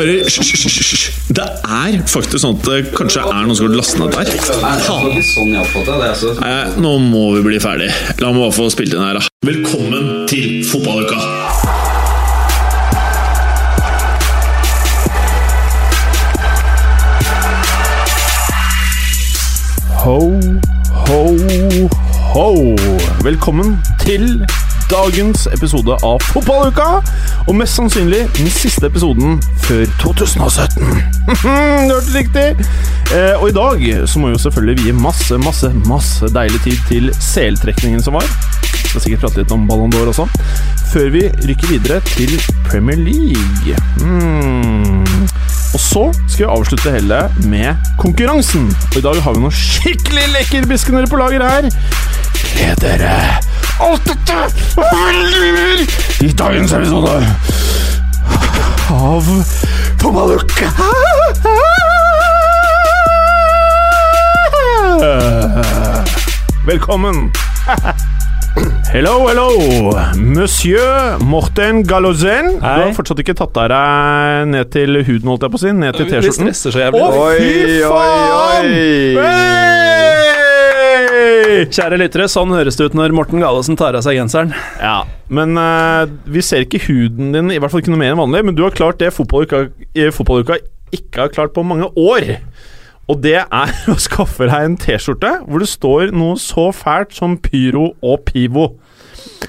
Karer, hysj. Det er faktisk sånn at det kanskje er noen som har lastet ned der. Nei, nå må vi bli ferdig. La meg bare få spilt inn her, da. Velkommen til fotballuka! Ho, ho, ho. Velkommen til dagens episode av Fotballuka. Og mest sannsynlig den siste episoden før 2017. du hørte riktig. Eh, og i dag så må vi jo selvfølgelig vie masse, masse, masse deilig tid til seltrekningen som var. Vi Skal sikkert prate litt om Ballon d'Or også. Før vi rykker videre til Premier League. Mm. Og så skal vi avslutte hele med konkurransen. Og i dag har vi noen skikkelig lekkerbiskender på lager her. Gled dere! Alt dette og mer i dagens episode av Fotballuka. Velkommen. Hello, hello, monsieur Morten Gallozen. Du har fortsatt ikke tatt av deg ned til huden, holdt jeg på å si. Ned til T-skjorten. stresser så jævlig. Oi, oi, oi. Hey! Kjære lyttere, sånn høres det ut når Morten Galesen tar av seg genseren. Ja, men uh, vi ser ikke huden din, i hvert fall ikke noe mer enn vanlig, men du har klart det fotballuka, eh, fotballuka ikke har klart på mange år. Og det er å skaffe deg en T-skjorte hvor det står noe så fælt som pyro og pivo.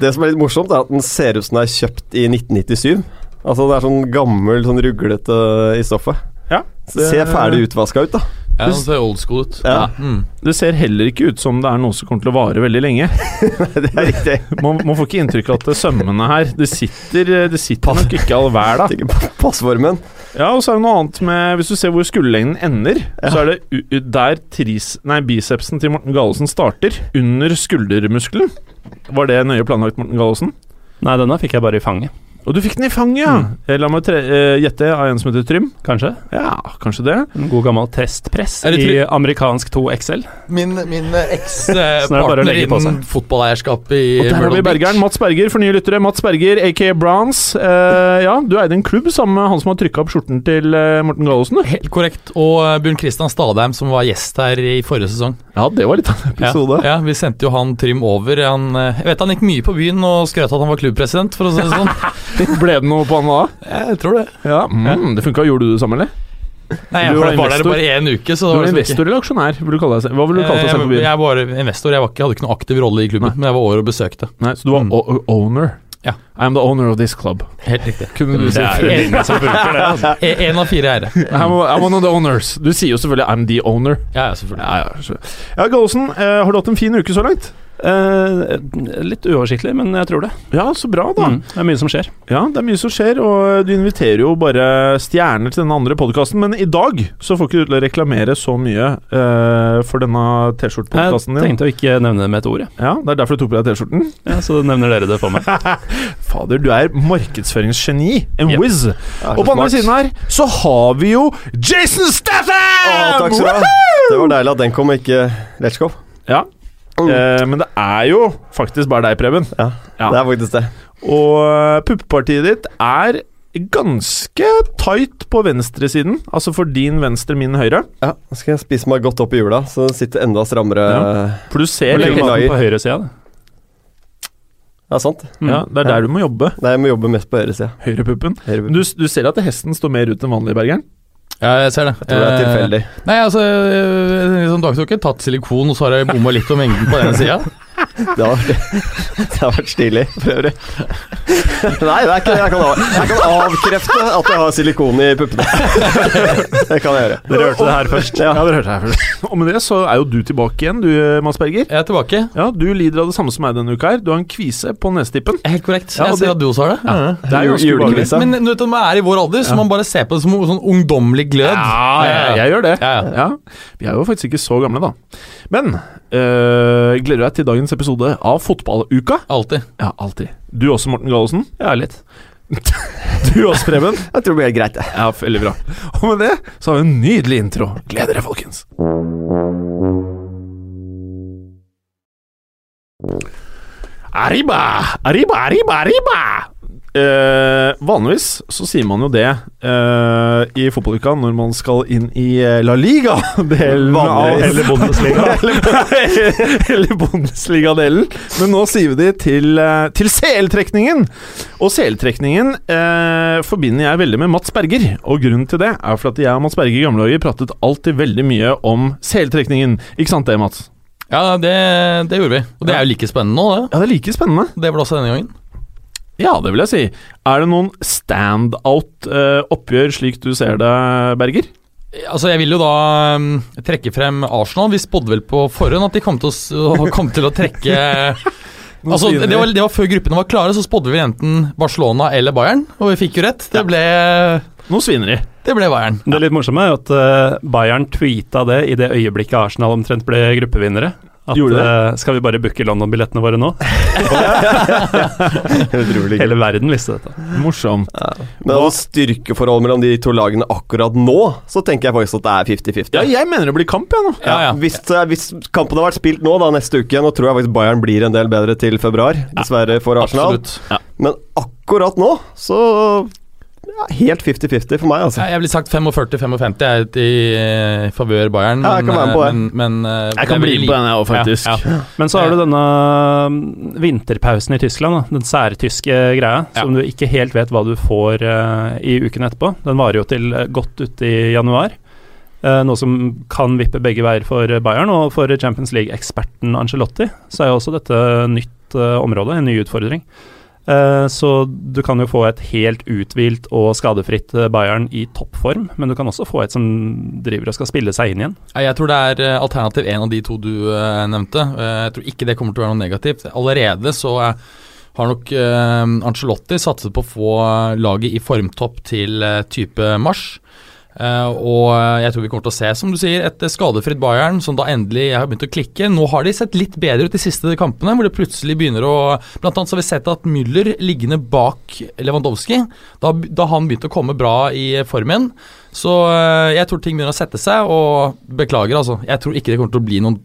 Det som er litt morsomt, er at den ser ut som den er kjøpt i 1997. Altså Det er sånn gammel, sånn ruglete i stoffet. Ja, Det ser ferdig utvaska ut, da. Ja, han ser old school ut. Ja. Mm. Det ser heller ikke ut som det er noe som kommer til å vare veldig lenge. Det er riktig. Man, man får ikke inntrykk av at det sømmene her Det sitter, det sitter nok ikke all hver da. passformen. Ja, og så er det noe annet med Hvis du ser hvor skulderlengden ender, så er det u u der tris, nei, bicepsen til Morten Gallosen starter, under skuldermuskelen. Var det nøye planlagt, Morten Gallosen? Nei, denne fikk jeg bare i fanget. Og du fikk den i fanget, ja! Mm. La meg gjette eh, gjette av en som heter Trym. Kanskje? Ja, kanskje det. En god gammel testpress i amerikansk 2XL. Min, min å eks-partner legge på innen fotballeierskap i Og der har vi Bergeren. Mats Berger, for nye lyttere. Mats Berger, aka Browns. Eh, ja, du eide en klubb sammen med han som har trykka opp skjorten til eh, Morten Gallosen. Helt korrekt. Og eh, Bjørn Kristian Stadheim, som var gjest her i forrige sesong. Ja, det var litt av en episode. Ja, ja, Vi sendte jo han Trym over. Han, eh, jeg vet han gikk mye på byen og skrøt at han var klubbpresident, for å si det sånn. Ble det noe på han da? Jeg tror det. Ja, mm, Det funka. Gjorde du det samme, eller? Nei, Du Jeg var var, var der bare én uke, så Du var investor eller aksjonær? Vil du kalle deg, hva vil du kalle deg selv på jeg, byen? jeg var investor. Jeg, var ikke, hadde ikke noen aktiv rolle i klubben, Nei. men jeg var over og besøkte. Nei, Så du var Mm. owner? Ja. I'm am the owner of this club. Helt riktig. Kunne du si Det er ingen som bruker det. Altså. En av fire eiere. I'm, I'm one of the owners. Du sier jo selvfølgelig I'm the owner. Ja, ja, selvfølgelig. Ja, ja, selvfølgelig. ja Gallosen, eh, har du hatt en fin uke så langt? Eh, litt uoversiktlig, men jeg tror det. Ja, så bra, da. Mm, det er mye som skjer. Ja, det er mye som skjer, og du inviterer jo bare stjerner til den andre podkasten. Men i dag så får ikke du til å reklamere så mye eh, for denne T-skjorte-podkasten din. tenkte å ikke nevne det med et ord, jeg. Ja, Det er derfor du tok på deg T-skjorten. Ja, så nevner dere det for meg. Fader, du er markedsføringsgeni. En Yep. whiz. Og på andre siden her så har vi jo Jason Statham! Å, takk skal du ha. Det var deilig at den kom, ikke Let's Go. Ja, eh, men det er jo faktisk bare deg, Preben. Ja, Ja. det er faktisk det. Og eh, puppepartiet ditt er ganske tight på venstresiden. Altså for din venstre, min høyre. Ja, Nå skal jeg spise meg godt opp i hjula, så den sitter enda strammere. Ja. For du ser lager? maten på høyre side. Ja, sant. ja, Det er der du må jobbe. Nei, jeg må jobbe mest på høyresida. Høyrepuppen. Høyre- Du, du ser at hesten står mer ut enn vanlig, Bergeren? Ja, jeg ser det. Jeg tror det er Eh, tilfeldig. Nei, altså liksom, Du har ikke tatt silikon, og så har jeg bomma litt om mengden på den sida? Det har, det har vært stilig, for øvrig. Nei, det er ikke det. Jeg kan, av, jeg kan avkrefte at jeg har silikon i puppene. Det kan jeg gjøre. Dere hørte det her først. Ja, dere hørte det her først. Og med det så er jo du tilbake igjen, du Mads Berger. Jeg er tilbake. Ja, Du lider av det samme som meg denne uka her. Du har en kvise på nesetippen. Helt korrekt. Ja, jeg ser at du også har det. Ja. Det er jo. Julekvise. Men du vet, når man er i vår alder, så man bare ser på det som sånn ungdommelig glød. Ja, jeg, jeg gjør det. Ja, ja. Ja, Vi er jo faktisk ikke så gamle, da. Men øh, gleder du deg til dagens episode av Fotballuka? Alltid. Ja, alltid. Du også, Morten Gallosen? Ja, litt. Du også, Preben? Jeg tror det blir greit, det. Ja, veldig bra. Og med det så har vi en nydelig intro. Gleder dere, folkens. Arriba, arriba, arriba, arriba! Eh, vanligvis så sier man jo det eh, i fotballuka når man skal inn i eh, La Liga-delen av Eller Bundesliga. eller Bundesliga-delen. Men nå sier vi det til, eh, til CL-trekningen. Og CL-trekningen eh, forbinder jeg veldig med Mats Berger. Og grunnen til det er for at jeg og Mats Berger i gamle dager pratet alltid veldig mye om CL-trekningen. Ikke sant det, Mats? Ja, det, det gjorde vi. Og det er jo like spennende nå, det. Ja, det er like spennende. Det var det også denne gangen. Ja, det vil jeg si. Er det noen standout-oppgjør slik du ser det, Berger? Altså, Jeg vil jo da um, trekke frem Arsenal. Vi spådde vel på forhånd at de kom til å, kom til å trekke Altså, det var, det var Før gruppene var klare, så spådde vi enten Barcelona eller Bayern, og vi fikk jo rett. Det ble, Noe svineri. det ble Bayern. Det litt morsomme er jo at eh, Bayern tweeta det i det øyeblikket Arsenal omtrent ble gruppevinnere. At Gjorde det? eh, skal vi bare booke London-billettene våre nå? Utrolig Hele verden visste dette. Morsomt. Men altså, styrkeforholdet mellom de to lagene akkurat nå, så tenker jeg faktisk at det er 50-50. Ja, jeg mener det blir kamp, jeg nå. Ja, ja. Hvis, uh, hvis kampen har vært spilt nå, da neste uke, nå tror jeg faktisk Bayern blir en del bedre til februar. Dessverre for Arsenal. Men akkurat nå, så ja, Helt 50-50 for meg, altså. Ja, jeg ville sagt 45-55 er i eh, favør Bayern. Ja, jeg kan være med på det. Men, men, uh, Jeg kan bli med på den, jeg òg, faktisk. Ja, ja. Men så har du denne mm, vinterpausen i Tyskland, da. den særtyske greia, Ja. som du ikke helt vet hva du får uh, i uken etterpå. Den varer jo til eh, godt ut i januar. Eh, noe som kan vippe begge veier for Bayern, og for Champions League-eksperten Angelotti så er jo også dette nytt eh, område, en ny utfordring. Eh, så du kan jo få et helt uthvilt og skadefritt eh, Bayern i toppform, men du kan også få et som driver og skal spille seg inn igjen. Jeg tror det er eh, alternativ én av de to du nevnte. Jeg tror ikke det kommer til å være noe negativt. Allerede så har nok Ancelotti satset på å få laget i formtopp til type mars. Eh, og jeg tror vi kommer til å se, som du sier, et skadefritt Bayern som da endelig har begynt å klikke. Nå har de sett litt bedre ut de siste kampene, hvor det plutselig begynner å Blant annet så har vi sett at Müller liggende bak Lewandowski. Da, da han begynt å komme bra i form igjen. Så uh, jeg tror ting begynner å sette seg, og beklager, altså. Jeg tror ikke det kommer til å bli noen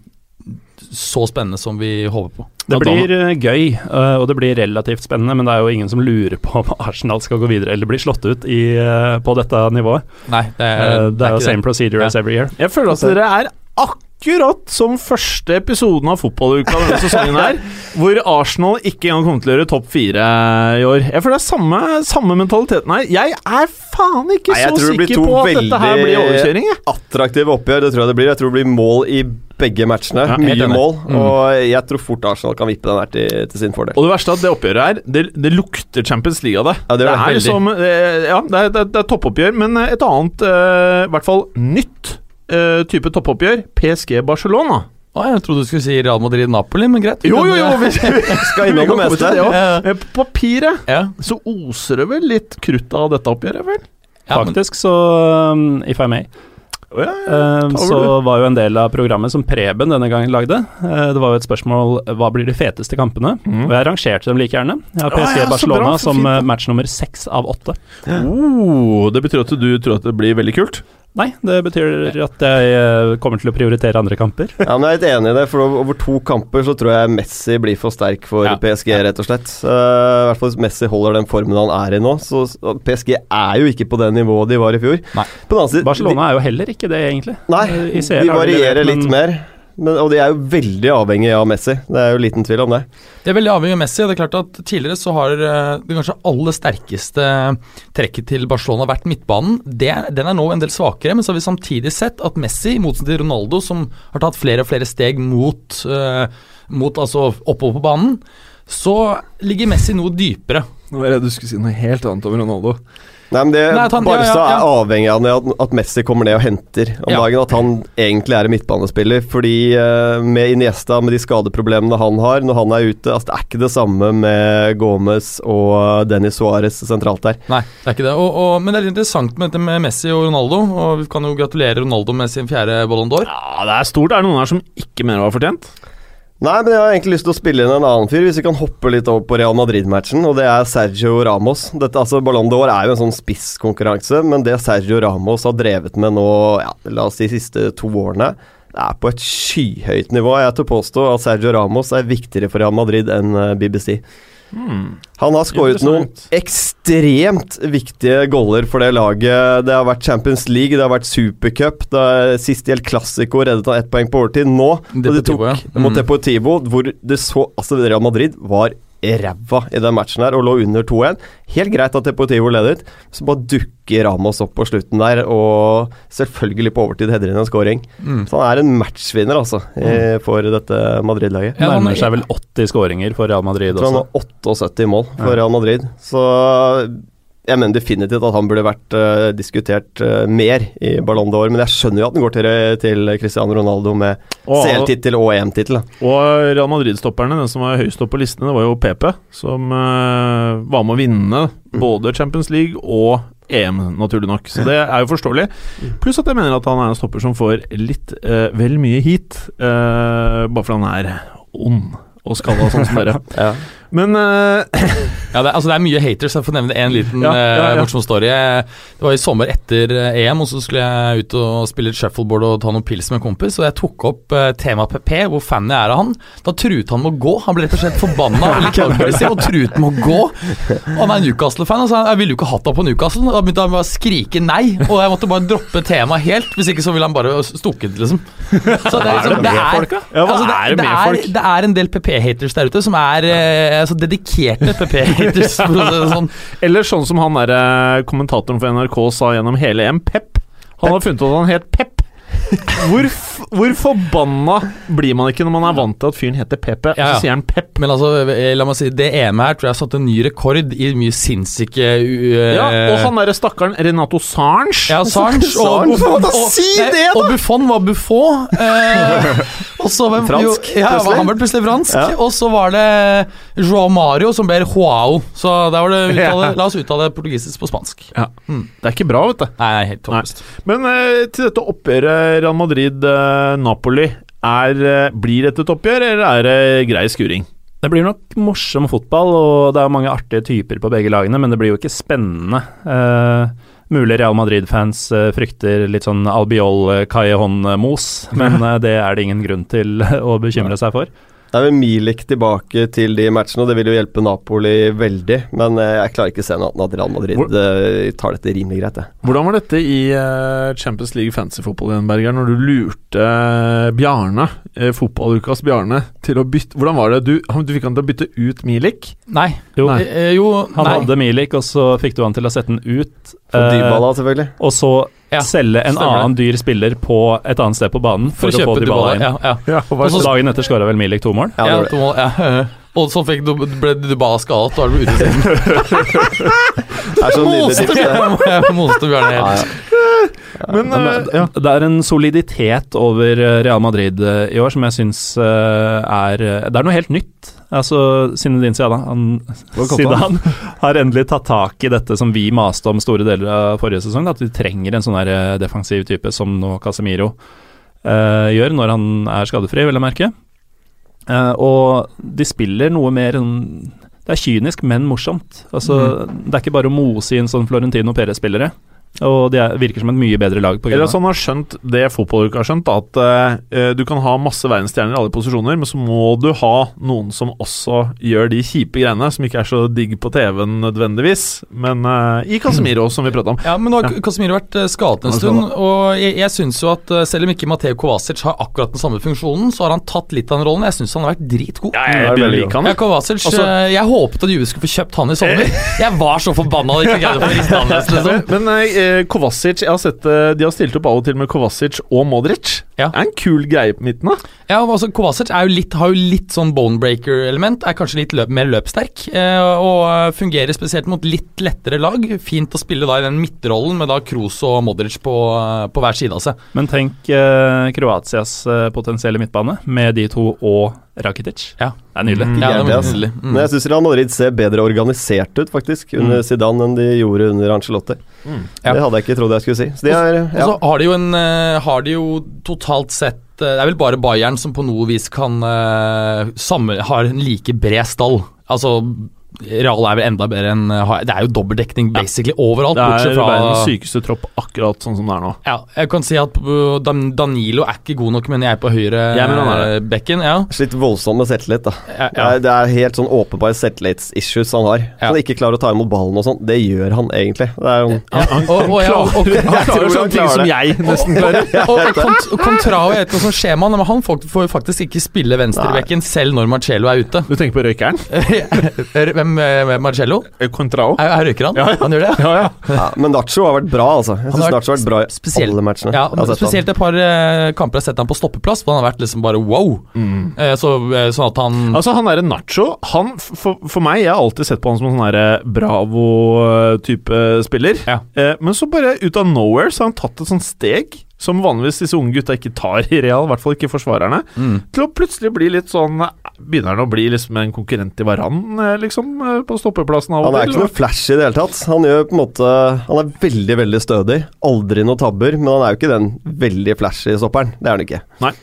så spennende som vi håper på. Det blir eh, gøy, eh, og det blir relativt spennende, men det er jo ingen som lurer på om Arsenal skal gå videre eller bli slått ut i, eh, på dette nivået. Nei, det Eh, er, det er jo ikke same procedure Ja. as every year. Jeg føler at dere er akkurat som første episoden av fotballuka denne sesongen her, hvor Arsenal ikke engang kommer til å gjøre topp fire i år. Jeg føler det er samme, samme mentaliteten her. Jeg er faen ikke Nei, så tror det blir sikker på at dette her blir overkjøring, jeg. Attraktive oppgjør, det tror jeg det blir. Jeg tror det blir mål i begge matchene. Ja, Mye mål. Mm. Og jeg tror fort Arsenal kan vippe den her til, til sin fordel. Og det verste er at det oppgjøret her, det, det lukter Champions League av det. Ja, det det er veldig. som eh, Ja, det er, det er, det toppoppgjør, men et annet, eh, i hvert fall nytt eh, type toppoppgjør, PSG Barcelona. Å, jeg trodde du skulle si Real Madrid-Napoli, men greit. Jo, jo, jo! Vi, vi Skal innom det komme meste. til det også. Ja, Eh, På papiret ja. så oser det vel litt krutt av dette oppgjøret, vel? Ja, men- Faktisk så, um, if I may, Oh, ja, ja. eh, over så du. var jo en del av programmet som Preben denne gangen lagde. eh, det var jo et spørsmål hva blir de feteste kampene? Mm. Og jeg rangerte dem like gjerne. Jeg har PSG ja, Barcelona bra, som fint, eh, match nummer seks av åtte. Oh, det betyr at du tror at det blir veldig kult? Nei, det betyr at jeg eh, kommer til å prioritere andre kamper. Ja, men Jeg er helt enig i det, for over to kamper så tror jeg Messi blir for sterk for Ja. PSG, rett og slett. Eh, I hvert fall hvis Messi holder den formen han er i nå. Så PSG er jo ikke på det nivået de var i fjor. Nei. Side, Barcelona er jo heller ikke det, egentlig. Nei, de varierer litt mer. Men, og de er jo veldig avhengig av Messi. Det er jo liten tvil om det. Det er veldig avhengig av Messi. og det er klart at Tidligere så har eh, det kanskje aller sterkeste trekket til Barcelona vært midtbanen. Det, den er nå en del svakere, men så har vi samtidig sett at Messi, i motsetning til Ronaldo, som har tatt flere og flere steg mot, eh, mot altså oppover på banen, så ligger Messi noe dypere. Nå var jeg redd du skulle si noe helt annet om Ronaldo. Nei, men det, Nei, han- Barca ja, ja, ja. er avhengig av at, at Messi kommer ned og henter om Ja. dagen. At han egentlig er en midtbanespiller. Fordi uh, med Iniesta, med de skadeproblemene han har når han er ute altså Det er ikke det samme med Gomez og Dennis Suárez sentralt der. Nei, det er ikke det. Og, og, men det er litt interessant med dette med Messi og Ronaldo. Og vi kan jo gratulere Ronaldo med sin fjerde Ballon d'Or. Ja, det er stort. Er det noen her som ikke mener det var fortjent? Nei, men jeg har egentlig lyst til å spille inn en annen fyr, hvis vi kan hoppe litt over på Real Madrid-matchen, og det er Sergio Ramos. Dette, altså Ballon d'Or er jo en sånn spisskonkurranse, men det Sergio Ramos har drevet med nå, ja, la oss si de siste to årene, det er på et skyhøyt nivå. Jeg tør påstå at Sergio Ramos er viktigere for Real Madrid enn eh, Han har skåret noen ekstremt viktige goller for det laget. Det har vært Champions League, det har vært Supercup. Er Sist gjeldt Classico reddet han ett poeng på overtid. Nå, da de tok Deportivo, ja. mot Mm. Deportivo, hvor det så Altså, Real Madrid var ræva i den matchen her og lå under 2-1. Helt greit at Deportivo ledet, så bare dukker Ramos opp på slutten der, og selvfølgelig på overtid header inn en scoring. Mm. Så han er en matchvinner, altså, i, for dette Madrid-laget. Ja, Nærmer seg vel 80 skåringer for Real Madrid Jeg tror han har 78 mål for Real Madrid. Så jeg mener definitivt at han burde vært uh, diskutert uh, mer i Ballon d'Or. Men jeg skjønner jo at den går til, til Cristiano Ronaldo med CL-tittel og EM-tittel. og Real Madrid-stopperne, den som var høyest opp på listene, det var jo PP, som uh, var med å vinne både Champions League og EM, naturlig nok. Så det er jo forståelig. Pluss at jeg mener at han er en stopper som får litt vel mye eh, bare fordi han er ond og skalla sånn som dere. Ja. Men eh, Ja, det, altså det er mye haters. Jeg får nevne en liten Ja, ja, ja. eh, morsom story. Det var i sommer etter eh, EM, og så skulle jeg ut og spille litt shuffleboard og ta noen pils med en kompis, og jeg tok opp uh, temaet PP, hvor fan jeg er av han. Da truet han med å gå. Han ble rett og slett forbanna og litt aggressiv og truet med å gå. Og han er Newcastle-fan, og sa jeg ville jo ikke hatt ham på Newcastle. Da begynte han bare å skrike nei, og jeg måtte bare droppe temaet helt. Hvis ikke så ville han bare stukket, liksom. Så det, er det med folk, da? Ja, hva altså, er det det, med folk? det er en del PP-haters der ute som er eh, altså dedikerte PP-haters. Det sånn. Eller sånn som han der eh, kommentatoren for NRK sa gjennom hele EM, Pep. Han har funnet ut at han het Pep. Hvor, hvor forbanna blir man ikke når man er vant til at fyren heter Pepe, og så sier han Pep? Men altså, eh, la meg si, det EM-et her tror jeg satte en ny rekord i mye sinnssyke uh, Ja, og han derre stakkaren Renato Sarns ja, Sarns og, og, og, si det, da! og Buffon var Buffon. Eh, og så hvem- Fransk, jo, ja, plutselig. han ble plutselig fransk. Ja. Og så var det Joao Mario som ble Joao. Så der var det uttale, la oss uttale portugisisk på spansk. Ja. Det er ikke bra, vet du. Nei, helt håpløst. Men eh, til dette oppgjøret Real Madrid-Napoli, eh, blir dette et oppgjør, eller er det grei skuring? Det blir nok morsom fotball, og det er mange artige typer på begge lagene, men det blir jo ikke spennende. Eh, mulig Real Madrid-fans eh, frykter litt sånn albiol-Callejon-mos, men eh, det er det ingen grunn til å bekymre seg for. Det er vel Milik tilbake til de matchene, og det vil jo hjelpe Napoli veldig. Men eh, jeg klarer ikke å se noe annet enn at Real Madrid Hvor- eh, tar dette rimelig greit, Det. Hvordan var dette i eh, Champions League Fantasy Football igjen, Berger, når du lurte Bjarne, fotballukas Bjarne, til å bytte Hvordan var det? Du, du fikk han til å bytte ut Milik? Nei. Jo, Nei. Eh, jo, han nei. hadde Milik, og så fikk du han til å sette den ut. For eh, Dybala, selvfølgelig. og så Ja, selge en det. annen dyr spiller på et annet sted på banen for, For å å få Dybala Dybala. inn. Ja, ja. Ja, Og så- Dagen etter skåra vel Milik to mål. Ja, det mål, ja. Og så fikk ble Dybala skadet, og er ute siden. Det er sånn lille tips, det. Jeg moste Bjarne helt. ja. Men eh. Det er en soliditet over eh, Real Madrid eh, i år som jeg syns er Det er noe helt nytt. Altså, Zinedine Zidane Zidane har endelig tatt tak i dette som vi maste om store deler av forrige sesong. At vi trenger en sånn her eh, defensiv type som nå Casemiro eh, gjør, når han er skadefri, vil jeg merke. Eh, og de spiller noe mer Det er kynisk, men morsomt. Altså, Det er ikke bare å mose inn sånn Florentino Perez-spillere. Og de er, virker som et mye bedre lag på Eller at han har skjønt det fotballuka har skjønt, da, at uh, du kan ha masse verdensstjerner i alle posisjoner, men så må du ha noen som også gjør de kjipe greiene, som ikke er så digg på TV-en nødvendigvis, men uh, i Casemiro, som vi prata om. Ja, men nå har Casemiro vært eh, skadet en stund, og jeg, jeg syns jo at selv om ikke Mateo Kovacic har akkurat den samme funksjonen, så har han tatt litt av den rollen. Jeg syns han har vært dritgod. Jeg jeg, veldig like han. Ja, Kovacic, Altså- Jeg håpet at Juve skulle få kjøpt han i sommer. Jeg var så forbanna da jeg ikke greide å få rista han løs, liksom. Men eh, Kovacic Jeg har sett eh, De har stilt opp av og til med Kovacic og Modric. Ja. Det er en kul greie på midten, da. Ja, altså Kovacic er jo litt, har jo litt sånn bonebreaker-element. Er kanskje litt løp, mer løpssterk. Eh, og eh, fungerer spesielt mot litt lettere lag. Fint å spille da i den midtrollen med da Kroos og Modric på, eh, på hver side av seg. Men tenk eh, Kroatias eh, potensielle midtbane med de to og Rakitic. Ja. Det er nydelig. Mm. Ja, det er nydelig. Mm. Men jeg syns Real Madrid ser bedre organisert ut, faktisk, under Zidane enn de gjorde under Ancelotti. Ja. Det hadde jeg ikke trodd jeg skulle si. Så de er, Og ja. så har de jo en Har de jo totalt sett eh, Det er vel bare Bayern som på noe vis kan uh, samme, Har en like bred stall. Altså Real er vel enda bedre enn eh, Det er jo dobbeltdekning basically overalt, Det bortsett er fra verdens sykeste tropp akkurat sånn som det er nå. Ja, jeg kan si at uh, Danilo er ikke god nok, mener jeg, på høyre Jeg mener han er eh, bekken. Ja. Slitt voldsomt med selvtillit, da. Ja, Det er, det er helt sånn åpenbare selvtillitsissues han har. Ja. Han ikke klarer å ta imot ballen og sånn. Det gjør han egentlig. Det er jo Han, og, og, ja, og, Han klarer sånne ting som jeg nesten klarer. og, og kont Contrao, vet ikke hva som skjer med han, men han får, får faktisk ikke spille venstrebekken selv når Marcello er ute. Du tenker på røykeren? Hvem med Marcello? Eh, Contrao? Her er røyker han? Ja, ja. Han gjør det? Ja, ja. ja, Men Nacho har vært bra, altså. Jeg Han syns Nacho har vært bra i spesielt- alle matchene. Ja, spesielt et par eh, kamper jeg har sett han på stoppeplass, hvor han har vært liksom bare wow. Eh, så, eh, sånn at han Altså, han derre Nacho han, for, for meg, jeg har alltid sett på han som en sånn Bravo-type spiller. Ja. Eh, men så bare ut av nowhere så har han tatt et sånt steg som vanligvis disse unge gutta ikke tar i Real, i hvert fall ikke forsvarerne, mm. til å plutselig bli litt sånn Begynner han å bli liksom en konkurrent i Varan, eh, liksom, eh, på stoppeplassen av Han er ikke noe flashy i det hele tatt. Han gjør på en måte Han er veldig, veldig stødig. Aldri noe tabber, men han er jo ikke den veldig flashy stopperen. Det er han ikke. Nei.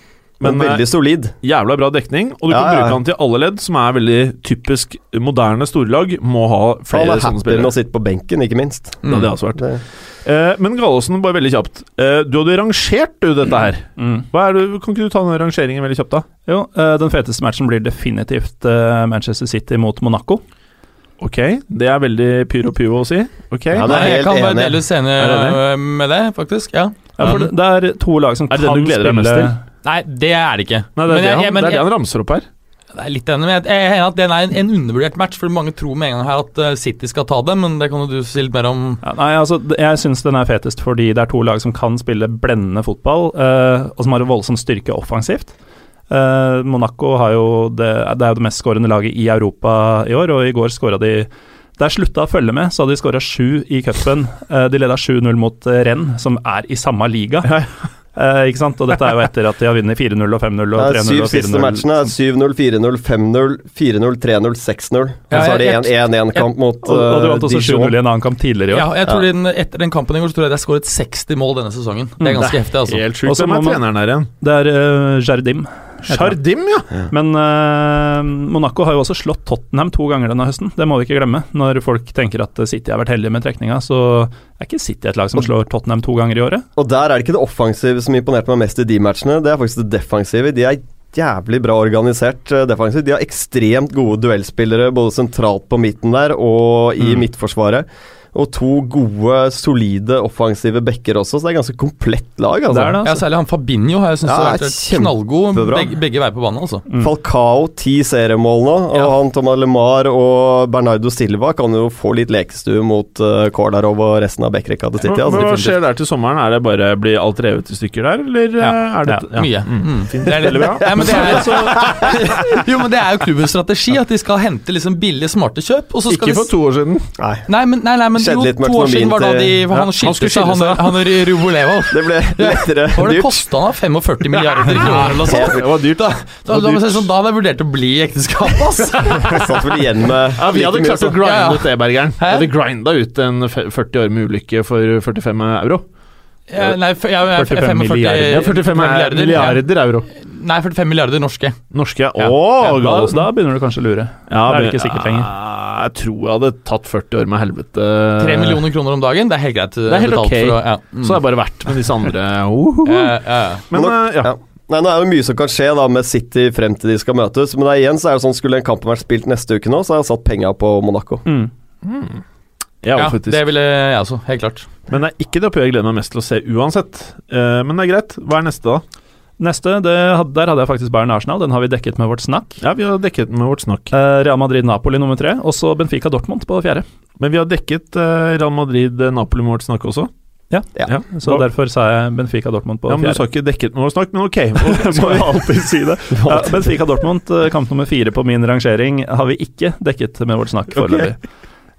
Men, Men, eh, veldig solid. Jævla bra dekning, og du Ja, kan ja, bruke ja. han til alle ledd, som er veldig typisk moderne storlag. Må ha flere er sånne spillere. med å sitte på benken, ikke minst. Det hadde jeg også vært. Eh, men Gallosen, bare veldig kjapt. Eh, du hadde rangert du dette her. Mm. Hva er det, kan ikke du ta den rangeringen veldig kjapt, da? Jo, eh, den feteste matchen blir definitivt eh, Manchester City mot Monaco. Ok, det er veldig pyro-pyro å si. Ok, Ja, det er jeg kan være delvis enig Er med det, faktisk. Ja. Ja, for det, det er to lag som Er det kan den du gleder deg mest til? Nei, det er det ikke. Nei, det er, Men det, han, jeg- men det er det han ramser opp her. Jeg er litt enig, men jeg jeg er enig at den er en, en undervurdert match, for mange tror med en gang her at eh, City skal ta det, men det kan jo du si litt mer om. Ja, nei, altså, Jeg syns den er fetest fordi det er to lag som kan spille blendende fotball, uh, og som har en voldsom styrke offensivt. Uh, Monaco har jo det, det er jo det mest skårende laget i Europa i år, og i går skåra de Da jeg slutta å følge med, så hadde de skåra sju i cupen. Uh, de leda 7-0 mot Renn, Rennes, som er i samme liga. Eh, ikke sant? Og dette er jo etter at de har vunnet 4-0 og 5-0 og er 3-0 og 4-0. matchene er 7-0, 4-0, 5-0, 4-0, 3-0, 6-0. Og så er det en 1-1-kamp mot Og, og de uh, vant også 7-0 i en annen kamp tidligere i år. Ja, jeg tror Den, Etter den kampen i går så tror jeg de har skåret 60 mål denne sesongen. Det er ganske heftig, altså. Helt sjukt. Og så er man- treneren her igjen? Det er uh, Jardim. Heter ja. Ja! Men uh, Monaco har jo også slått Tottenham to ganger denne høsten. Det må vi ikke glemme. Når folk tenker at City har vært heldige med trekninga, så er ikke City et lag som slår Tottenham to ganger i året. Og der er det ikke det offensive som imponerte meg mest i de matchene, det er faktisk det defensive. De er jævlig bra organisert uh, defensivt. De har ekstremt gode duellspillere både sentralt på midten der og i Mm. midtforsvaret. Og to gode, solide offensive backer også, så det er ganske komplett lag. Altså. Det er det, Ja, altså. Særlig han Fabinho har jeg syntes Ja, har vært knallgod begge, begge veier på banen. altså Mm. Falcao ti seriemål nå, og Ja. han Thomas LeMar og Bernardo Silva kan jo få litt lekestue mot uh, Kordarov og resten av backrekka til City. Men Altså, hva skjer der til sommeren? Er det bare Blir alt revet i stykker der, eller Ja. eh, er det Ja, Mye. Mm. Det er litt, Veldig bra. ja, men det er, jo, men det er jo klubbens strategi, at de skal hente liksom billige, smarte kjøp. Og så skal Ikke for to år siden. Nei, Nei, men, nei, nei, men Skjedde litt med økonomien var da de Han Ja, han skilte seg, han, han Rubolevo. det ble lettere Hva var det dyrt. kosta han? 45 milliarder kroner eller sånt? Det var dyrt, da. Da, da, da, sånn, da hadde jeg vurdert å bli i ekteskapet, ass. Satt vel igjen med Ja, Vi like hadde mye klart å grinde ut det, Bergeren. Vi hadde grinda ut en 40 år med ulykke for 45 euro. Ja, nei, ja, 45 45 milliarder. Ja, 45 milliarder, milliarder euro. Ja. Nei, 45 milliarder norske. Norske. Å, Ja. Ja, da, da begynner du kanskje å lure. Ja, Da er det ikke sikkert lenger. Ja, Jeg tror jeg hadde tatt 40 år med helvete. 3 millioner kroner om dagen, det er helt greit. Det er helt ok. For å, ja. mm. Så det er bare verdt med disse andre. Uh, uh, ja, ja. Men eh, ja. Ja. Nei, Nå er det mye som kan skje da med City frem til de skal møtes. Men det er igjen så er det sånn skulle en kampen vært spilt neste uke nå, så har jeg satt penga på Monaco. Mm. Ja, ja, faktisk. det ville jeg også, helt klart. Men det er ikke det oppgjøret jeg gleder meg mest til å se uansett. Eh, men det er greit. Hva er neste, da? Neste, det, der hadde jeg faktisk Bayern Arsenal. Den har vi dekket med vårt snakk. Ja, Vi har dekket med vårt snakk. Eh, Real Madrid-Napoli nummer tre, og så Benfica Dortmund på fjerde. Men vi har dekket eh, Real Madrid-Napoli med vårt snakk også. Ja, Ja. ja. så Hva- derfor sa jeg Benfica Dortmund på Ja, men Du sa ikke dekket med vårt snakk, men ok. Må jo alltid si det. Ja, Benfica Dortmund, eh, kamp nummer fire på min rangering, har vi ikke dekket med vårt snakk foreløpig.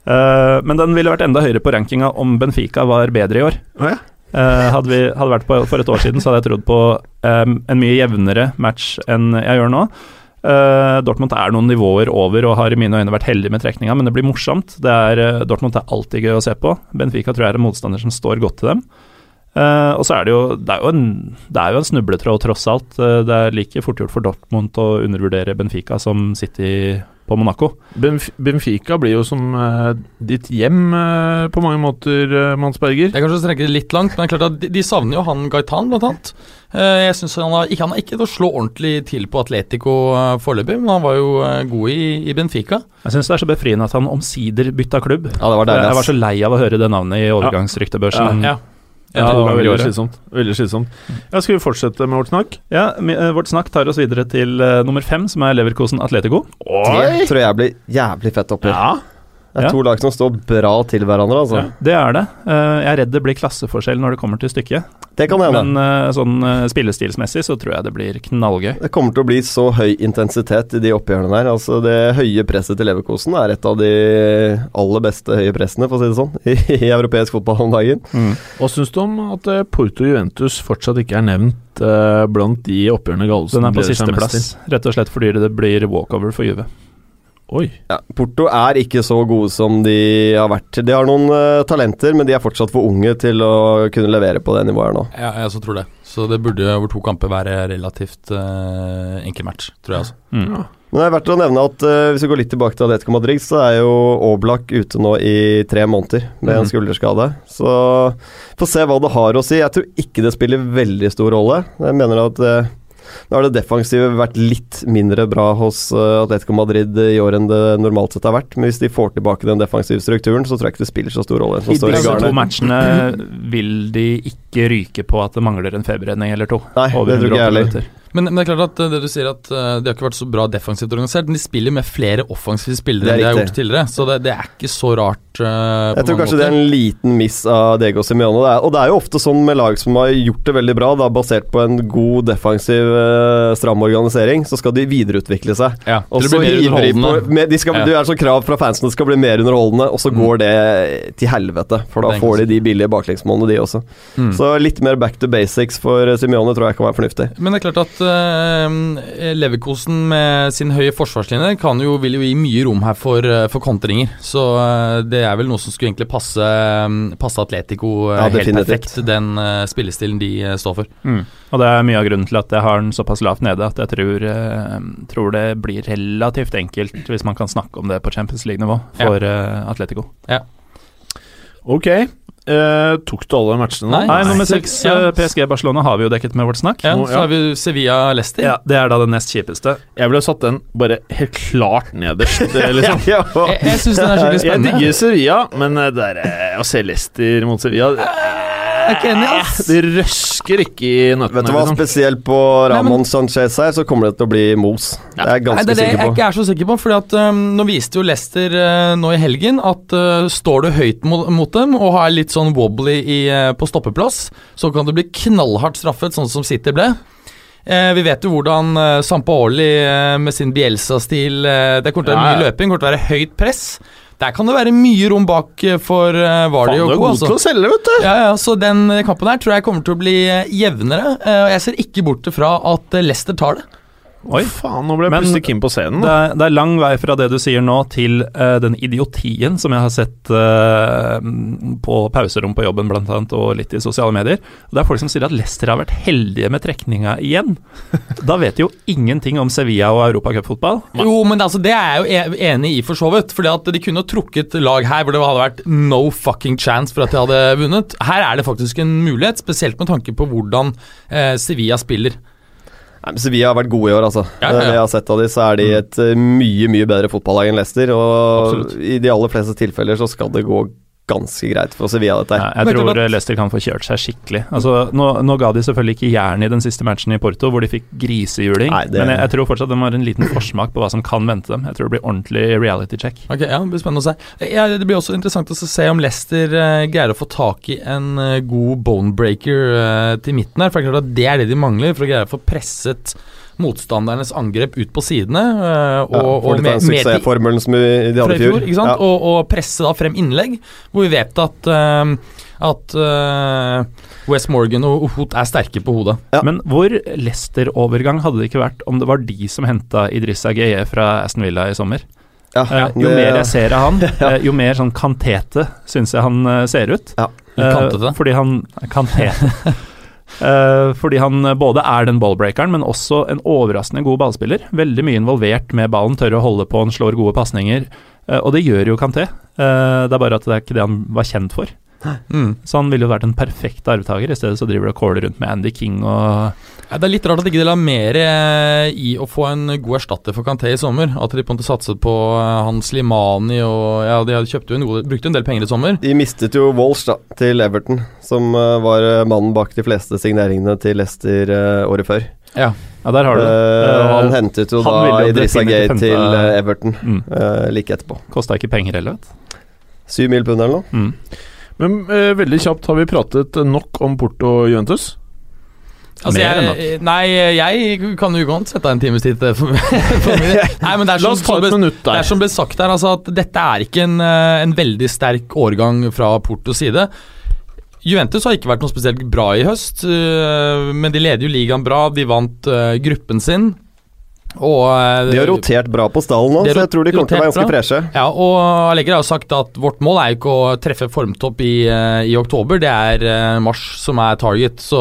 Eh, men den ville vært enda høyere på rankinga om Benfica var bedre i år. Oh, ja. Eh, hadde vi hadde vært på for et år siden, så hadde jeg trodd på um, en mye jevnere match enn jeg gjør nå. Uh, Dortmund er noen nivåer over og har i mine øyne vært heldig med trekninga, men det blir morsomt. Det er, eh, Dortmund er alltid gøy å se på. Benfica tror jeg er en motstander som står godt til dem. Uh, og så er det jo Det er jo en, er jo en snubletråd, tross alt. Uh, det er like fort gjort for Dortmund å undervurdere Benfica som City på Monaco. Benf Benfica blir jo som uh, ditt hjem uh, på mange måter, uh, Mans Berger. Det er kanskje å strekke det litt langt, men det er klart at de, de savner jo han Gaitan, blant annet. Eh, jeg synes han, har, ikke, han har ikke til å slå ordentlig til på Atletico uh, foreløpig, men han var jo eh, god i, i Benfica. Jeg syns det er så befriende at han omsider bytta klubb. Ja, det var deilig. Jeg var så lei av å høre det navnet i overgangsryktebørsen. Ja. Ja, to det var veldig slitsomt. Veldig slitsomt. Ja, skal vi fortsette med vårt snakk? Ja, eh, Vårt snakk tar oss videre til uh, nummer fem, som er Leverkosen Atletico. Det tror jeg blir jævlig fett oppgjør. Ja. Det er Ja. to lag som står bra til hverandre, altså. Det er det. Eh, Jeg er redd det blir klasseforskjell når det kommer til stykket. Det kan hende. Men eh, sånn eh, spillestilsmessig så tror jeg det blir knallgøy. Det kommer til å bli så høy intensitet i de oppgjørene der. Altså Det høye presset til Leverkosen er et av de aller beste høye pressene, for å si det sånn, i, i europeisk fotball om dagen. Hva syns du om at Porto Juventus fortsatt ikke er nevnt eh, blant de oppgjørene Gallosen Den er på gleder seg mest sisteplass, rett og slett fordi det blir walkover for Juve. Oi. Ja, Porto er ikke så gode som de har vært. De har noen uh, talenter, men de er fortsatt for unge til å kunne levere på det nivået her nå. Ja, jeg også tror det. Så det burde over to kamper være relativt uh, enkel match, tror jeg altså. Mm. Ja. Men det er verdt å nevne at uh, hvis vi går litt tilbake til Atletico Madrid, så er jo Oblak ute nå i tre måneder med en Mhm. skulderskade. Så få se hva det har å si. Jeg tror ikke det spiller veldig stor rolle. Jeg mener at eh, nå har det defensive vært litt mindre bra hos eh, Atletico Madrid i år enn det normalt sett har vært. Men hvis de får tilbake den defensive strukturen, så tror jeg ikke det spiller så stor rolle. Som I disse to matchene vil de ikke ryke på at det mangler en feberredning eller to. Nei, det tror jeg 108 heller. Men, men det er klart at eh, det du sier at eh, de har ikke vært så bra defensivt organisert, men de spiller med flere offensive spillere er enn de har gjort tidligere, så det, det er ikke så rart. Uh, Jeg tror kanskje kanskje det er en liten miss av Diego Simione. Er, og det er jo ofte sånn med lag som har gjort det veldig bra, da, basert på en god defensiv, stram organisering, så skal de videreutvikle seg. Ja, Og så blir mer på med, de skal, Ja. Det er så krav fra fansen at det skal bli mer underholdende, og så Mm. går det til helvete. For da får de de billige baklengsmålene, de også. Mm. Så litt mer back to basics for eh, Simione tror jeg kan være fornuftig. Men det er klart at uh, Leverkosen med sin høye forsvarslinje kan jo, vil jo gi mye rom her for, eh, for kontringer. Så uh, det er vel noe som skulle egentlig passe, mm, passe Atletico eh, Ja, helt perfekt, den uh, spillestilen de eh, står for. Mm. Og det er mye av grunnen til at jeg har den såpass lavt nede at jeg tror, eh, tror det blir relativt enkelt, hvis man kan snakke om det på Champions League-nivå, for eh, Atletico. Ok. Uh, tok du alle matchene nå? Nei. Nei, nummer seks, Ja. PSG Barcelona, har vi jo dekket med vårt snakk. Ja, så har vi Sevilla-Lester. Ja, Det er da det nest kjipeste. Jeg ville satt den bare helt klart nederst, liksom. Ja, Jeg, jeg syns den er skikkelig spennende. Jeg digger Sevilla, men det er å se Leicester mot Sevilla er ikke enig, ass. Det røsker ikke i nøttene. Vet du hva, liksom. spesielt på Ramón Sanchez her, så kommer det til å bli mos. Det er jeg ganske Nei, det er det jeg sikker på. ikke er så sikker på. Fordi at um, Nå viste jo Leicester uh, nå i helgen at uh, står du høyt mot, mot dem og har litt sånn wobbly i, uh, på stoppeplass, så kan du bli knallhardt straffet, sånn som City ble. Eh, vi vet jo hvordan uh, Sampaoli eh, med sin Bielsa-stil Det kommer til å være mye løping, kommer til å være høyt press. Der kan det være mye rom bak uh, for uh, Vardy og Co. Altså. til å selge, vet du. Ja, ja, så Den kampen her tror jeg kommer til å bli eh, jevnere. eh, og Jeg ser ikke bort fra at eh, Leicester tar det. Oi. Faen, nå ble jeg plutselig keen på scenen. Det er, det er lang vei fra det du sier nå, til uh, den idiotien som jeg har sett uh, på pauserom på jobben blant annet, og litt i sosiale medier. Og Det er folk som sier at Leicester har vært heldige med trekninga igjen. Da vet de jo ingenting om Sevilla og europacupfotball. Jo, men altså, det er jeg jo e- enig i, for så vidt. Fordi at de kunne jo trukket lag her hvor det hadde vært no fucking chance for at de hadde vunnet. Her er det faktisk en mulighet, spesielt med tanke på hvordan uh, Sevilla spiller. Nei, Sevilla har vært gode i år, altså. Ja, ja, ja. Det jeg har sett av dem, så er de et eh, mye mye bedre fotballag enn Leicester. Og Absolutt. i de aller fleste tilfeller så skal det gå ganske greit for Sevilla, dette Ja, her. jeg tror Leicester kan få kjørt seg skikkelig. Altså, nå, nå ga de selvfølgelig ikke jern i den siste matchen i Porto, hvor de fikk grisehjuling, Nei, det- men jeg, jeg tror fortsatt de har en liten forsmak på hva som kan vente dem. Jeg tror det blir ordentlig reality check. Ok, ja, Det blir spennende å se. Ja, det blir også interessant å se om Leicester uh, greier å få tak i en uh, god bonebreaker uh, til midten her. For det er klart at det er det de mangler for å greie å få presset motstandernes angrep ut på sidene. eh, og, Ja, og med- med suksessformelen som vi- de hadde i i fjor. fjor, ikke sant? Ja. Og, og presse da frem innlegg, hvor vi vet at eh, at uh, West Morgan og Hot er sterke på hodet. Ja. Men hvor Leicester-overgang hadde det ikke vært om det var de som henta Idrissa Gueye fra Aston Villa i sommer? Ja, uh, jo det- mer jeg ser av han, eh, jo mer sånn kantete syns jeg han eh, ser ut. Ja, Eh, kantete. fordi han Kantete. Eh, fordi han både er den ballbreakeren, men også en overraskende god ballspiller. Veldig mye involvert med ballen, tør å holde på, han slår gode pasninger. Eh, og det gjør jo Kanté. Eh, det er bare at det er ikke det han var kjent for. Mm. Så han ville jo vært en perfekt arvtaker. I stedet så driver det og caller rundt med Andy King og Ja, det er litt rart at ikke de la mer eh, i å få en god erstatter for Kanté i sommer. At de på en måte satset på eh, Hans Limani og Ja, de hadde kjøpte jo en god, brukte en del penger i sommer. De mistet jo Walsh da, til Everton, som eh, var mannen bak de fleste signeringene til Leicester året før. Ja. Ja, der har du det. Uh, han hentet jo han da Idrissa Gay til eh, Everton mm. uh, like etterpå. Kosta ikke penger heller, vet Syv mil pund eller noe. Mm. Men uh, veldig kjapt, har vi pratet nok om Porto og Juventus? Altså, jeg, nei, jeg kan jo godt sette av en times tid til for, for min. Nei, men det er La som, oss ta et det, er som ble sagt her, altså at dette er ikke en, eh, en veldig sterk årgang fra Portos side. Juventus har ikke vært noe spesielt bra i høst, øh, men de leder jo ligaen bra. De vant øh, gruppen sin. Og øh, De har rotert bra på stallen nå, så jeg tror de kommer til å være ganske freshe. Ja, og Allegri har sagt at vårt mål er jo ikke å treffe formtopp i, øh, i oktober, det er øh, mars som er target. Så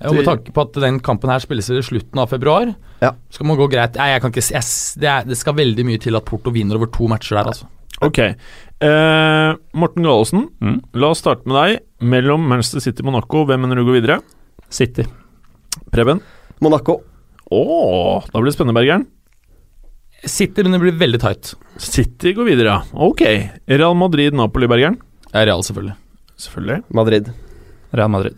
og med tanke på at den kampen her spilles i slutten av februar, Ja. skal man gå greit Nei, jeg kan ikke jeg det, er, det skal veldig mye til at Porto vinner over to matcher der, altså. Ok. Eh, Morten Gallosen, Mm. la oss starte med deg. Mellom Manchester City og Monaco, hvem mener du går videre? City. Preben? Monaco. Å, da blir det spennende, Bergeren. City, men det blir veldig tight. City går videre, ja. Ok. Real Madrid, Napoli, Bergeren. Ja, Real, selvfølgelig. Selvfølgelig. Madrid. Real Madrid.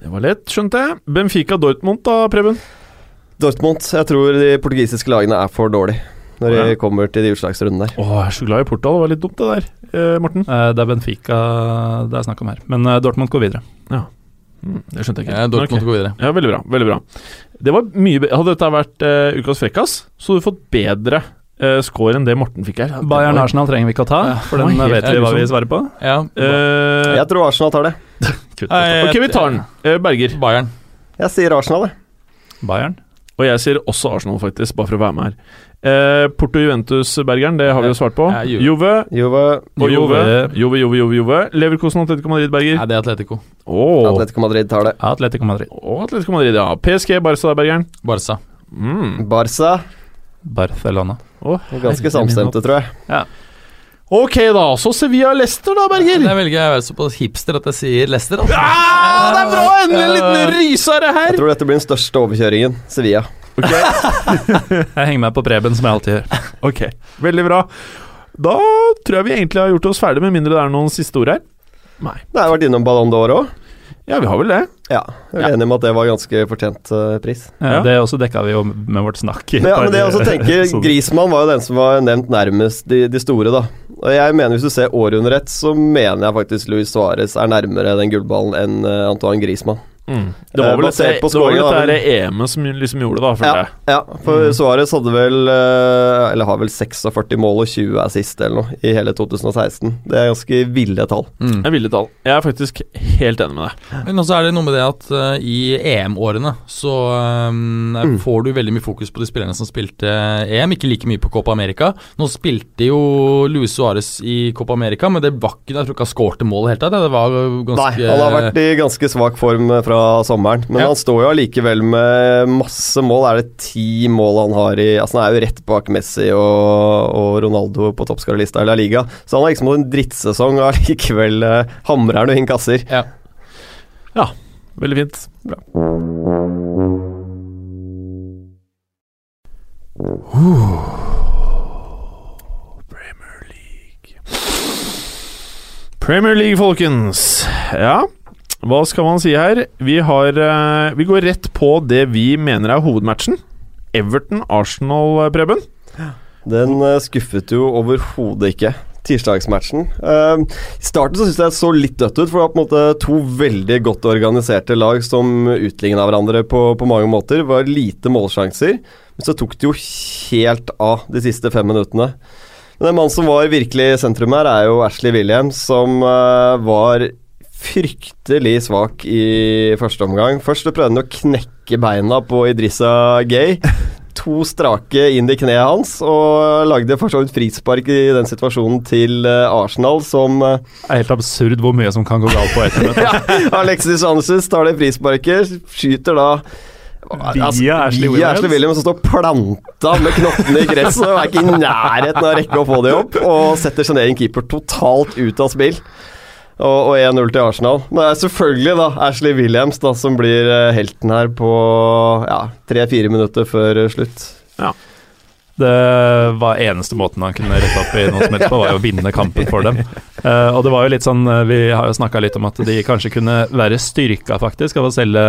Det var lett, skjønte jeg. Benfica Dortmund, da, Preben? Dortmund. Jeg tror de portugisiske lagene er for dårlige når Ja. de kommer til de utslagsrundene der. Å, jeg er så glad i Portal. Det var litt dumt, det der. Eh, Morten? Eh, det er Benfica det er snakk om her. Men eh, Dortmund går videre. Mm, det skjønte jeg ikke. Ja, Dortmund okay. går videre. Ja, veldig bra. veldig bra Det var mye be Hadde dette vært uh, ukas frekkas, så hadde du fått bedre uh, score enn det Morten fikk her. Ja, Bayern var- Arsenal trenger vi ikke å ta, for den vet vi hva vi liksom- svarer på. Ja, Uh, Jeg tror Arsenal tar det. Kutt Nei, ok, vi tar den. Eh, Berger. Bayern. Jeg sier Arsenal, jeg. Bayern. Og jeg sier også Arsenal, faktisk, bare for å være med her. Eh, Porto Juventus, Bergeren, det har vi jo svart på. Ja, Juve. Juve Juve, og Juve. Juve. Juve, Juve, Juve. Leverkosen Atletico Madrid, Berger. Ja, det er Atletico. Oh. Atletico Madrid tar det. Atletico Madrid. Oh, Atletico Madrid, ja. PSG, Barca, Bergeren. Barca. Mm. Barca Barcelona. Oh, ganske samstemte, tror jeg. Ja. Ok, da. Så Sevilla Leicester, da, Berger. Jeg velger å være såpass hipster at jeg sier Leicester. Altså. Ja, det er bra! Endelig en liten rysere her. Jeg tror dette blir den største overkjøringen. Sevilla. Jeg henger meg på Preben, som jeg alltid gjør. Ok, veldig bra. Da tror jeg vi egentlig har gjort oss ferdig, med mindre det er noen siste ord her. Nei. Det har vært innom Ballon d'Or òg. Ja, vi har vel det. Ja, jeg er enig med at det var ganske fortjent uh, pris. Ja, Ja. Det også dekka vi jo med vårt snakk. Men, ja, men det jeg også tenker, Grismann var jo den som var nevnt nærmest de, de store, da. Og jeg mener Hvis du ser året under ett, så mener jeg faktisk Luis Suárez er nærmere den gullballen enn uh, Antoine Griezmann. Det var Eh, vel basert dette, på det var vel dette EM-et som liksom gjorde det, da, Ja, ja, for Suárez hadde vel eh, Eller har vel 46 mål og 20 assist eller noe i hele 2016. Det er ganske ville tall. Mm. Ville tall. Jeg er faktisk helt enig med deg. Men også er det noe med det at uh, i EM-årene så eh, får du veldig mye fokus på de spillerne som spilte EM, ikke like mye på Copa America. Nå spilte jo Luis Suárez i Copa America, men det var ikke, jeg tror ikke han skårte mål i det hele tatt. Det var ganske Nei, han har vært i ganske svak form eh, fra sommeren. Men Ja. han står jo allikevel med masse mål. Er det ti mål han har i Altså Han er jo rett bak Messi og, og Ronaldo på toppskårerlista i La Liga. Så han har liksom hatt en drittsesong og allikevel uh, hamrer han og innkasser. kasser. ja. Veldig fint. Bra. Premier League, folkens. Ja, hva skal man si her? Vi har eh, Vi går rett på det vi mener er hovedmatchen. Everton-Arsenal, eh, Preben. Den eh, skuffet jo overhodet ikke. Tirsdagsmatchen. Eh, I starten så syns jeg det så litt dødt ut, for det var på en måte to veldig godt organiserte lag som utligna hverandre på, på mange måter. Det var lite målsjanser, men så tok det jo helt av de siste fem minuttene. Men en mann som var virkelig i sentrum her, er jo Ashley Williams, som uh, var fryktelig svak i første omgang. Først så prøvde han å knekke beina på Idrissa Gay. To strake inn i kneet hans, og lagde for så vidt frispark i den situasjonen til eh, Arsenal, som eh, Det er helt absurd hvor mye som kan gå galt på ett minutt. ja, Alexis Sanchez tar det frisparket, skyter da Via Ashley Williams. Ashley Williams som står planta med knottene i gresset og er ikke i nærheten av å rekke å få det opp, og setter sin egen keeper totalt ut av spill. Og, og 1-0 til Arsenal. Det er selvfølgelig da Ashley Williams da som blir eh, helten her på ja, tre-fire minutter før slutt. slutt. Det var eneste måten han kunne rette opp i noe som helst på, var jo å vinne kampen for dem. Uh, og det var jo litt sånn, eh, Vi har jo snakka litt om at de kanskje kunne være styrka faktisk av å selge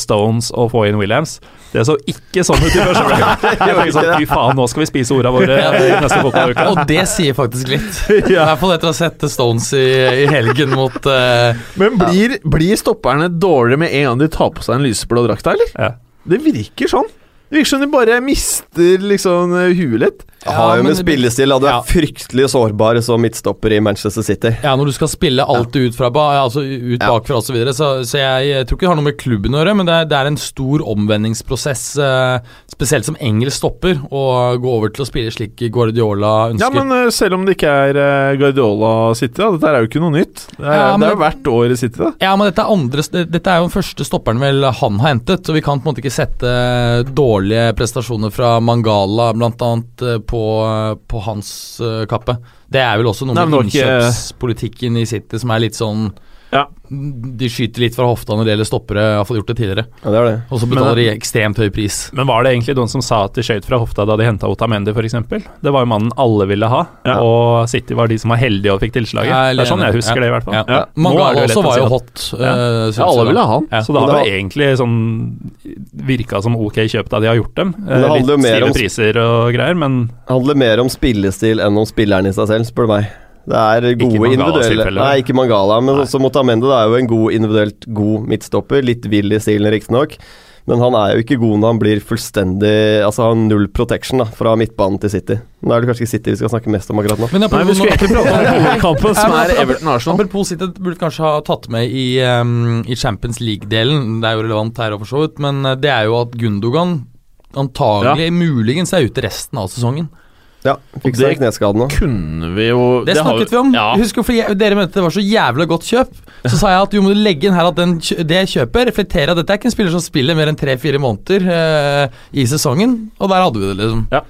Stones og få inn Williams. Det så ikke sånn ut i første omgang. Jeg tenkte sånn, Fy faen, nå skal vi spise orda våre i neste fotballuke. Og det sier faktisk litt. I hvert fall etter å ha sett Stones i, i helgen mot uh, Men blir, blir stopperne dårligere med en gang de tar på seg en lyseblå drakt, eller? Ja. Det virker sånn. Virker som de bare mister liksom eh, huet litt. Det har jo med spillestil da, Du er Ja. fryktelig sårbar som midtstopper i Manchester City. Ja, når du skal spille alltid ut fra ba, altså ut Ja. bakfra osv. Så, videre, så Så jeg, jeg tror ikke det har noe med klubben å gjøre, men det er, det er en stor omvendingsprosess, eh, spesielt som engelsk stopper, å gå over til å spille slik Guardiola ønsker. Ja, men eh, selv om det ikke er eh, Guardiola City, da. Dette er jo ikke noe nytt. Det er, Ja, men det er jo hvert år i City, da. Ja, men dette er, andre, dette er jo den første stopperen vel han har hentet, så vi kan på en måte ikke sette dårlige prestasjoner fra Mangala annet eh, på, på hans eh, kappe. Det er vel også noe med innkjøpspolitikken i City som er litt sånn Ja. De skyter litt fra hofta når det gjelder stoppere, iallfall gjort det tidligere. Ja, det er det. Og så Men- betaler de ekstremt høy pris. Men var det egentlig noen som sa at de skjøt fra hofta da de henta Otamendi, f.eks.? Det var jo mannen alle ville ha, Ja. og City var de som var heldige og fikk tilslaget. Er det er sånn jeg husker Ja. det, i hvert fall. Ja. Ja. Er Mangala også var jo hot. Ja. eh, Ja, alle ville ha han. Ja. Så da har Men det egentlig sånn virka som ok kjøp da de har gjort dem. Men det Eh, Litt stive om- priser og greier, men Det handler mer om spillestil enn om spilleren i seg selv, spør du meg. Det er gode individuelle. Nei, ikke Mangala, men Nei. også Motamende det er jo en god individuelt god midtstopper. Litt vill i stilen, riktignok. Men han er jo ikke god når han blir fullstendig Altså har null protection da fra midtbanen til City. Nå er det kanskje ikke City vi skal snakke mest om akkurat nå. Men Nei, vi skulle egentlig prate om kampen som Ja, er Everton-Arsenal. Apropos City, burde kanskje ha tatt med i, um, i Champions League-delen. Det er jo relevant her, for så vidt, men uh, det er jo at Gundogan antagelig, muligens, er ute resten av sesongen. Ja, fikk det- seg kneskaden nå. Kunne vi jo Det, har snakket vi om. Ja. Husk jo, fordi jeg, Dere mente det var så jævla godt kjøp. Så sa jeg at jo må du legge inn her at den, det kjøpet reflekterer at dette er ikke en spiller som spiller mer enn tre-fire måneder eh, i sesongen. Og der hadde vi det, liksom. Ja.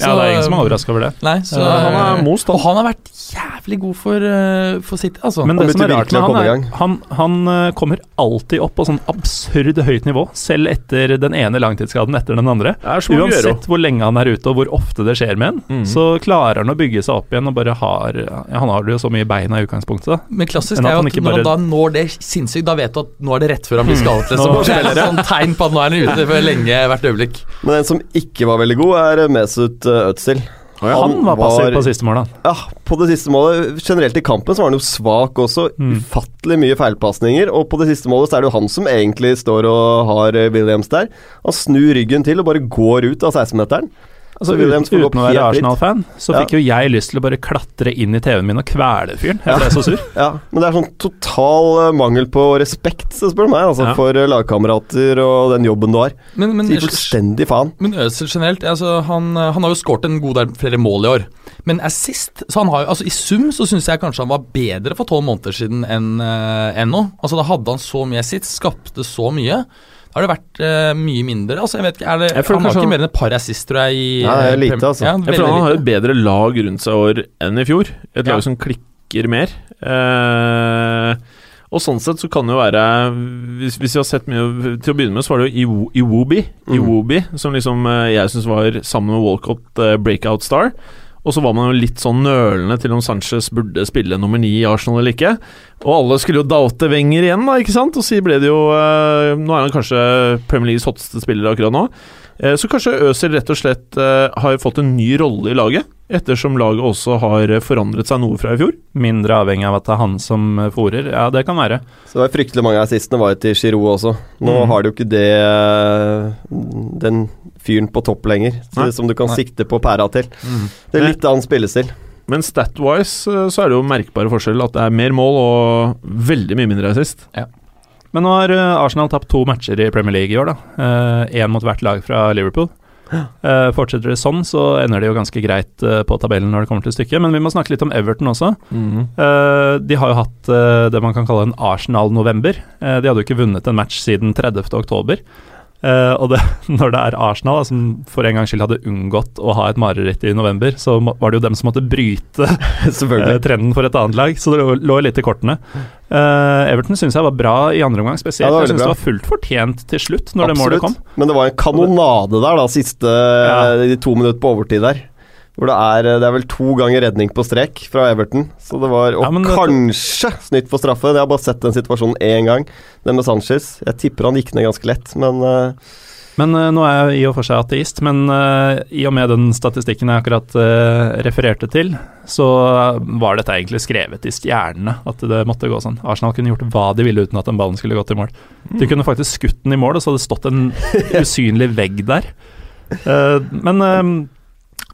Ja, det er ingen som er overraska over det. Nei, så, Ja, han er most, han. Og han har vært jævlig god for, uh, for City, altså. Men det som er rart med han, er han, han eh, kommer alltid opp på sånn absurd høyt nivå, selv etter den ene langtidsskaden etter den andre. Det. Uansett hvor lenge han er ute og hvor ofte det skjer med en, så klarer han å bygge seg opp igjen og bare har ja, Han har jo så mye i beina i utgangspunktet, da. Men klassisk er jo han at ikke når han da når det sinnssykt, da vet du at nå er det rett før han blir skadet. Nå Liksom. Det er et sånn tegn på at nå er han ute for lenge hvert øyeblikk. Men en som ikke var veldig god, er Mesut eh, Han, Han var passiv på siste målet. Ja, på det siste målet Generelt i kampen så var han jo svak også. Mm. Ufattelig mye feilpasninger. Og på det siste målet så er det jo han som egentlig står og har eh, Williams der. Han snur ryggen til og bare går ut av 16-meteren. Altså, Williams uten, uten å være. Arsenal-fan, så Ja. fikk jo jeg lyst til å bare klatre inn i TV-en min og kvele fyren. Jeg ble så sur. Ja, Men det er sånn total eh, mangel på respekt, så spør du meg, altså, Ja. for eh, lagkamerater og den jobben du har. Men, men, Sier fullstendig faen. men Øzil generelt, altså, han, han har jo skåret en god del flere mål i år. Men assist så han har jo, altså I sum så syns jeg kanskje han var bedre for tolv måneder siden enn en nå. Altså, da hadde han så mye assist, skapte så mye. Da har det vært uh, mye mindre. Altså, jeg vet ikke, er det, Jeg Han har ikke han- mer enn et par assist, tror jeg. I, Ja, det er eh, lite, altså. Ja, Jeg føler han har et bedre lag rundt seg år enn i fjor. Et Ja. lag som klikker mer. Uh, og sånn sett så kan det jo være Hvis, hvis vi har sett mye Til å begynne med så var det jo Iwo- Iwobi, Mm. Som liksom eh, jeg syns var, sammen med Walcott, eh, breakout star. Og så var man jo litt sånn nølende til om Sanchez burde spille nummer ni i Arsenal eller ikke. Og alle skulle jo doute Wenger igjen, da, ikke sant? Og så ble det jo eh, Nå er han kanskje Premier Leagues hotteste spiller akkurat nå. Eh, så kanskje Øzil rett og slett eh, har fått en ny rolle i laget, ettersom laget også har forandret seg noe fra i fjor. Mindre avhengig av at det er han som eh, fòrer. Ja, det kan være. Så det var fryktelig mange assistene var jo til Giroud også. Nå Mm. har du ikke det eh, Den fyren på topp lenger, så, Nei. som du kan Nei. sikte på pæra til. Det er litt annen spillestil. Men stat-wise eh, så er det jo merkbare forskjell at det er mer mål og veldig mye mindre assist. Men nå har eh, Arsenal tapt to matcher i Premier League i år, da. Én mot hvert lag fra Liverpool. Eh, fortsetter det sånn, så ender det jo ganske greit eh, på tabellen når det kommer til stykket. Men vi må snakke litt om Everton også. Eh, de har jo hatt eh, det man kan kalle en Arsenal-november. Eh, de hadde jo ikke vunnet en match siden 30. Eh, og det, når det er Arsenal, da, som for en gangs skyld hadde unngått å ha et mareritt i november, så var det jo dem som måtte bryte uh, trenden for et annet lag, så det lå, lå litt i kortene. Uh, Everton syns jeg var bra i andre omgang, spesielt. Ja, jeg syns det var fullt fortjent til slutt, når det målet kom. Men det var en kanonade der, da, siste Ja. de to minutter på overtid der. Hvor det er, det er vel to ganger redning på strek fra Everton. Så det var, Og Ja, det, kanskje snytt for straffe. Jeg har bare sett den situasjonen én gang. Den med Sanchez. Jeg tipper han gikk ned ganske lett, men uh, Men uh, nå er jeg i og for seg ateist, men uh, i og med den statistikken jeg akkurat eh, refererte til, så var dette egentlig skrevet i stjernene at det måtte gå sånn. Arsenal kunne gjort hva de ville uten at den ballen skulle gått i mål. De kunne faktisk skutt den i mål, og så hadde det stått en usynlig vegg der. Eh, men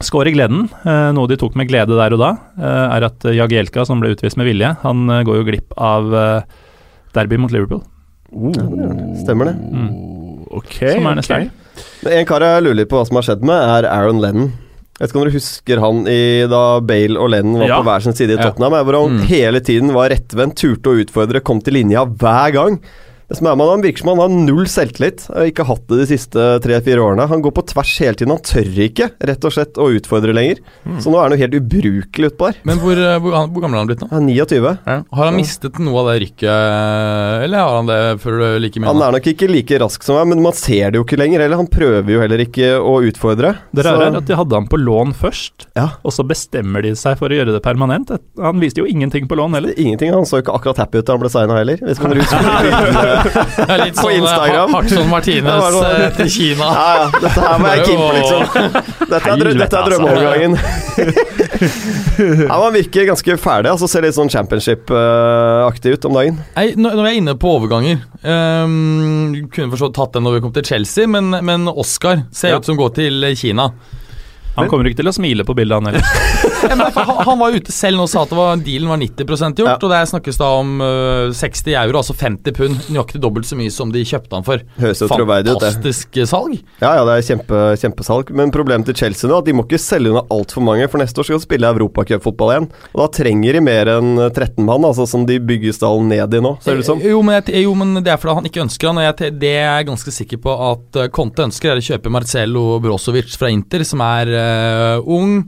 skår i gleden, eh, noe de tok med glede der og da, eh, er at Jagielka, som ble utvist med vilje, han eh, går jo glipp av derby mot Liverpool. stemmer det. Mm. Ok. Som er neste ok. En kar jeg lurer litt på hva som har skjedd med, er Aaron Lennon. Jeg vet ikke om dere husker han i da Bale og Lennon var Ja. på hver sin side i Ja. Tottenham, hvor han Mm. hele tiden var rettvendt, turte å utfordre, kom til linja hver gang. Det som er med han, virker som han har null selvtillit. Har ikke hatt det de siste tre-fire årene. Han går på tvers hele tiden. Han tør ikke rett og slett å utfordre lenger. Så nå er han jo helt ubrukelig utpå der. Men hvor, eh, hvor, hvor gammel er han blitt nå? Han er 29. Har han mistet noe av det rykket, eller har han det før du like mye? Han er nok ikke like rask som meg, men man ser det jo ikke lenger heller. Han prøver jo heller ikke å utfordre. Det Så- rare er at de hadde han på lån først, Ja. og så bestemmer de seg for å gjøre det permanent. Han viste jo ingenting på lån heller. Ingenting. Han så ikke akkurat happy ut da han ble signa heller. Hvis man litt på sånn Instagram. Ha- Hartson Martinez var sånn- eh, til Kina. Ja, ja. Dette her må jeg kimpe, liksom. Dette er, drø dette er drømmeovergangen. ja, Man virker ganske ferdig. Altså Ser litt sånn championship-aktig ut om dagen. Nei, nå- når vi er inne på overganger um, Kunne forstått tatt den når vi kom til Chelsea, men, men Oscar ser Ja. ut som går til Kina. Han kommer ikke til å smile på bildet, han heller. Han, var ute selv nå og sa at det var, dealen var 90% gjort, Ja. og der snakkes da om uh, 60 euro, altså 50 pund. Nøyaktig dobbelt så mye som de kjøpte han for. Fantastisk eh, salg. Ja, ja, det er kjempe, kjempesalg. Men problemet til Chelsea nå er at de må ikke selge unna altfor mange, for neste år skal de spille europacupfotball igjen. Og da trenger de mer enn 13 mann, altså som de bygger stallen ned i nå, ser det ut som. Jo men, jeg, jo, men det er fordi han ikke ønsker han. Og jeg, det er jeg ganske sikker på at eh, Conte ønsker, er å kjøpe Marcelo Brozovic fra Inter, som er uh, ung.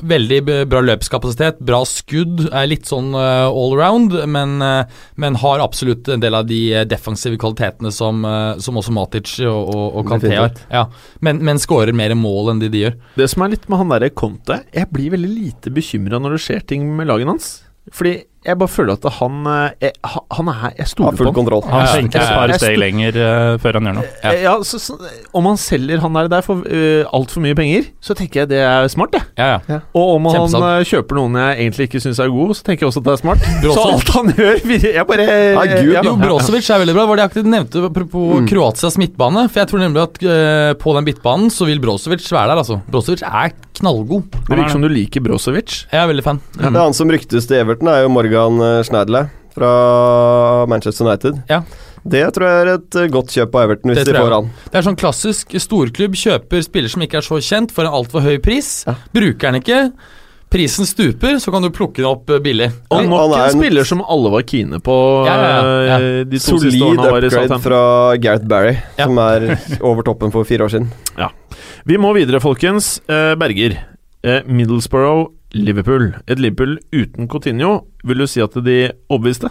Veldig bra løpskapasitet, bra skudd, er litt sånn uh, allround, men, uh, men har absolutt en del av de eh, defensive kvalitetene som, uh, som også Matic og, og, og Kanté har. Ja. Men, men skårer mer mål enn de de gjør. Det som er litt med han derre Conte Jeg blir veldig lite bekymra når det skjer ting med lagene hans. Fordi jeg bare føler at han eh, jeg, han- er Jeg stoler full på kontroll. Han Ja, skjenker et par steg lenger uh, før han gjør noe. Ja. Ja, så, så, Om han selger han der, der for uh, altfor mye penger, så tenker jeg det er smart, det. Ja, ja. Og om han eh, kjøper noen jeg egentlig ikke syns er god, så tenker jeg også at det er smart. så alt han gjør Jeg bare Ja, Gud, ja. Jo, Brozovic er veldig bra. Var det akkurat du nevnte apropos Kroatias midtbane? For jeg tror nemlig at uh, på den midtbanen så vil Brozovic være der, altså. Brozovic er knallgod. Det virker som du liker Brosevic. Jeg er veldig fan. Det er han som ryktes til Everton, er jo Morgan Schneidle fra Manchester United. Ja. Det tror jeg er et eh, godt kjøp av Everton, hvis de får han. Det er sånn klassisk storklubb kjøper spiller som ikke er så kjent, for en altfor høy pris. Ja. Bruker den ikke. Prisen stuper, så kan du plukke den opp eh, billig. Og nok en spiller som alle var kine på Ja, ja, ja. eh, de to siste årene Solid var i upgrade fra Gareth Barry, Ja. som er over toppen for fire år siden. Vi må videre, folkens. Eh, Berger. Eh, Middlesbrough, Liverpool. Et Liverpool uten Coutinho. Vil du si at de overbeviste?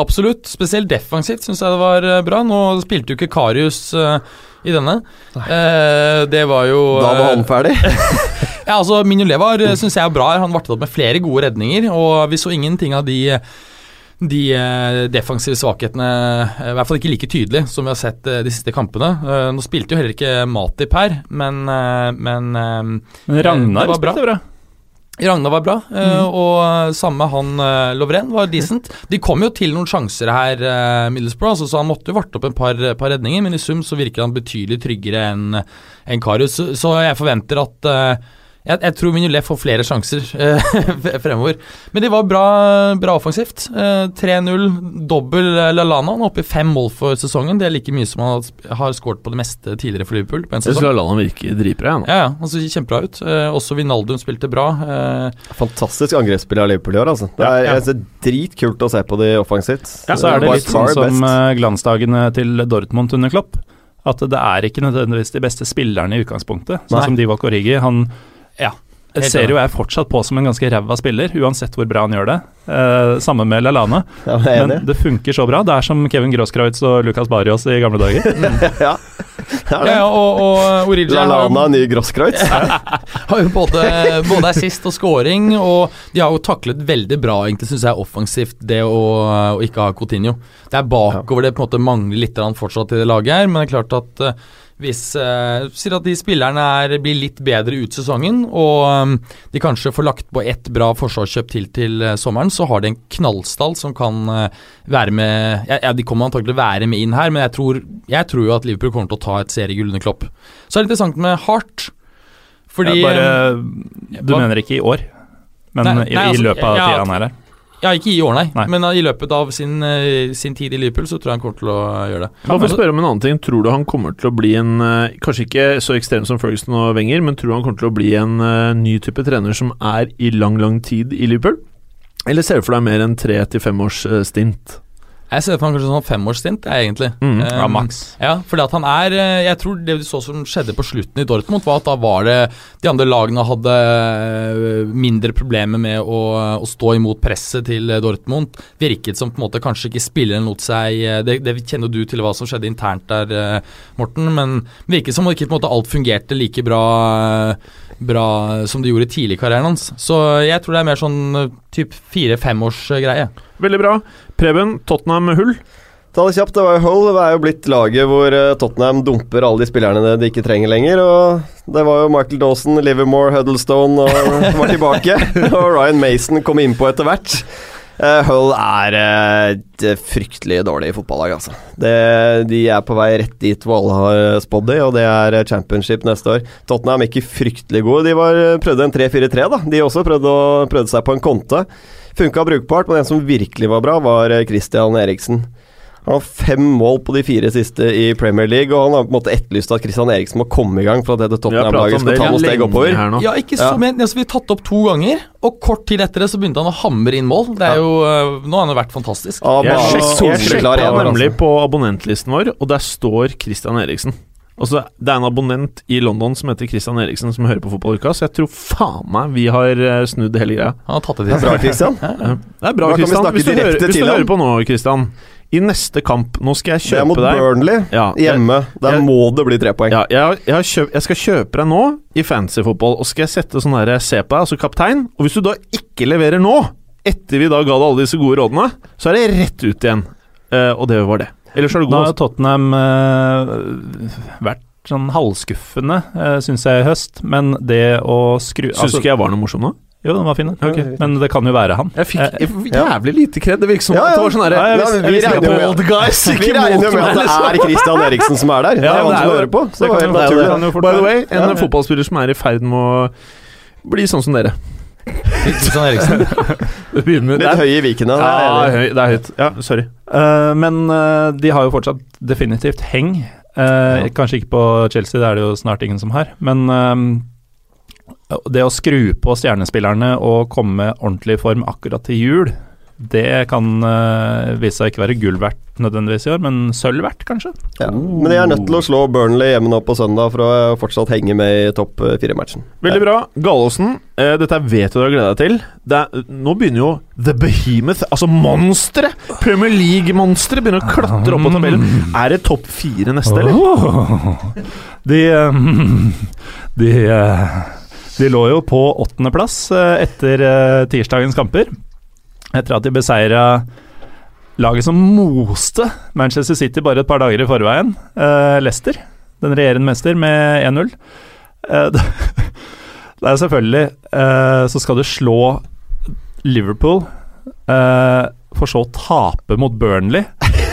Absolutt. Spesielt defensivt syns jeg det var eh, bra. Nå spilte jo ikke Karius uh, i denne. Uh, det var jo Da var han ferdig. Ja, altså Mignolet var, syns jeg er bra. Han vartet opp med flere gode redninger, og vi så ingenting av de de defensive svakhetene i hvert fall ikke like tydelig som vi har sett de siste kampene. Eh, nå spilte jo heller ikke Matip her, men, men Men Ragnar det var bra. spilte bra. Ragnar var bra, mm. og samme han eh, Lovren var decent. De kom jo til noen sjanser her, eh, Middlesbrough, altså, så han måtte jo varte opp en par, par redninger, men i sum så virker han betydelig tryggere enn en Karius, så, så jeg forventer at eh, jeg, jeg tror Mignolet får flere sjanser eh, fremover. Men det var bra, bra offensivt. Eh, 3-0, dobbel eh, Lallana. Han er oppe i fem mål for sesongen. Det er like mye som han har skåret på det meste tidligere for Liverpool. På en Jeg syns Lallana virker dritbra. Ja, ja, han ser kjempebra ut. Eh, også Vinaldum spilte bra. Eh, Fantastisk angrepsspill av Liverpool i år, altså. Det er ja. jeg synes, dritkult å se på de offensivt. Ja, så er det litt sånn som eh, glansdagene til Dortmund under Klopp. At det er ikke nødvendigvis de beste spillerne i utgangspunktet. Sånn Nei. som Divock Origi. Han ja. Helt ser jo jeg fortsatt på som en ganske ræva spiller, uansett hvor bra han gjør det. Eh, samme med Lallana. Ja, Men det funker så bra. Det er som Kevin Grosskreutz og Lucas Barrios i gamle dager. ja. Er Ja, ja, og, og Origi har, Lallana, ny Grosskreutz. har jo både, både assist og scoring, og de har jo taklet veldig bra, egentlig, syns jeg, offensivt, det å, å ikke ha Coutinho. Det er bakover det på en måte mangler litt fortsatt i det laget her, men det er klart at eh, hvis uh, sier at de spillerne er, blir litt bedre ut sesongen, og um, de kanskje får lagt på ett bra forsvarskjøp til til uh, sommeren, så har de en knallstall som kan uh, være med ja, De kommer å være med inn her, men jeg tror, jeg tror jo at Liverpool kommer til å ta et seriegull under Klopp. Så er det interessant med Hart. Fordi Ja, bare, eh, du mener ikke i år, men Nei, i, nei, altså, i løpet av ja, tida han er her. Ja, ikke i år, nei. Nei. Men uh, i løpet av sin, uh, sin tid i Liverpool så tror jeg han kommer til å uh, gjøre det. La meg spørre om en annen ting. Tror du han kommer til å bli en Kanskje ikke så ekstrem som Ferguson og Wenger, men tror du han kommer til å bli en ny type trener som er i lang, lang tid i Liverpool? Eller ser du for deg mer enn tre til fem års stint? Jeg ser for meg kanskje sånn femårsstint, jeg, egentlig. Mm, Um, Ja, maks. Ja, fordi at han er uh, Jeg tror det vi så som skjedde på slutten i Dortmund, var at da var det De andre lagene hadde uh, mindre problemer med å, å stå imot presset til uh, Dortmund. Virket som på en måte kanskje ikke spilleren lot seg det, det kjenner du til hva som skjedde internt der, Morten, men virket som ikke på en måte alt fungerte like bra bra som det gjorde tidlig i karrieren hans. Så jeg tror det er mer sånn typ fire-femårsgreie. Veldig bra. Preben, Tottenham hull. Ta det kjapt, det var jo Hull. Det er jo blitt laget hvor eh, Tottenham dumper alle de spillerne de ikke trenger lenger. Og det var jo Michael Dawson, Livermore, Huddlestone og var tilbake. og Ryan Mason kom innpå etter hvert. Eh, Hull er eh, et fryktelig dårlig fotballag, altså. Det, de er på vei rett dit hvor alle har spådd de, og det er championship neste år. Tottenham er ikke fryktelig gode. De var, prøvde en 3-4-3, da. De også prøvde, å, prøvde seg på en konte. Funka brukbart, men en som virkelig var bra, var eh, Christian Eriksen. Han har fem mål på de fire siste i Premier League, og han har på en måte etterlyst at Christian Eriksen må komme i gang for at dette Tottenham-laget om det skal ta noen steg oppover. Ja, ikke så Ja. men altså, Vi har tatt opp to ganger, og kort tid etter det så begynte han å hamre inn mål. Det er jo, øh, Nå har han jo vært fantastisk. Ja, Jeg sjekka ener, nemlig altså. på abonnentlisten vår, og der står Christian Eriksen. Altså, det er en abonnent i London som heter Christian Eriksen, som hører på Fotballuka, så jeg tror faen meg vi har eh, snudd hele greia. Han har tatt det til bra. Christian. Det er bra, Christian. Hvis du, hører, hvis du hører på nå, Christian. I neste kamp Nå skal jeg kjøpe deg Det er mot deg Burnley ja, jeg, hjemme. Der jeg- må det bli tre poeng. ja, jeg, jeg, har kjøp, jeg skal kjøpe deg nå i fantasyfotball, og skal jeg sette sånn derre se på deg, altså kaptein. Og hvis du da ikke leverer nå, etter vi da ga deg alle disse gode rådene, så er det rett ut igjen. Uh, og det var det. Ellers har det Da har Tottenham eh, vært sånn halvskuffende, uh, syns jeg, i høst. Men det å skru Syns ikke jeg var noe morsom nå? Jo, den var fin, okay. Men det kan jo være han. Jeg fikk Eh, jævlig lite kred. Det virket som Ja, at det var sånn herre ja, vi regner jo med- Bold guys, Vi ikke regner med at det er Christian Eriksen som er der. Det er vanskelig å hører på. Så det var helt naturlig. By the way, en fotballspiller som er i ferd med å bli sånn som dere. Christian Eriksen. Det begynner med Litt høy i Viken, ja. Ja, det er høy, det er høyt. Ja, sorry. Uh, men uh, de har jo fortsatt definitivt heng. Eh, Kanskje ikke på Chelsea, det er det jo snart ingen som har. Men det å skru på stjernespillerne og komme ordentlig i form akkurat til jul, det kan uh, vise seg ikke være gull verdt nødvendigvis i år, men sølv verdt, kanskje. Ja. Men de er nødt til å slå Burnley hjemme nå på søndag for å fortsatt henge med i topp eh, fire-matchen. Veldig bra. Gallosen, uh, dette vet du du har gleda deg til. Det er, nå begynner jo The Behemoth, altså monsteret! Premier League-monsteret begynner å klatre opp på tabellen. Er det topp fire neste, eller? Oh, de eh, De eh, De lå jo på åttendeplass eh, etter eh, tirsdagens kamper. Etter at de beseira laget som moste Manchester City bare et par dager i forveien. Eh, Leicester, den regjerende mester, med 1-0. Eh, det, er selvfølgelig eh, Så skal du slå Liverpool, for så å tape mot Burnley,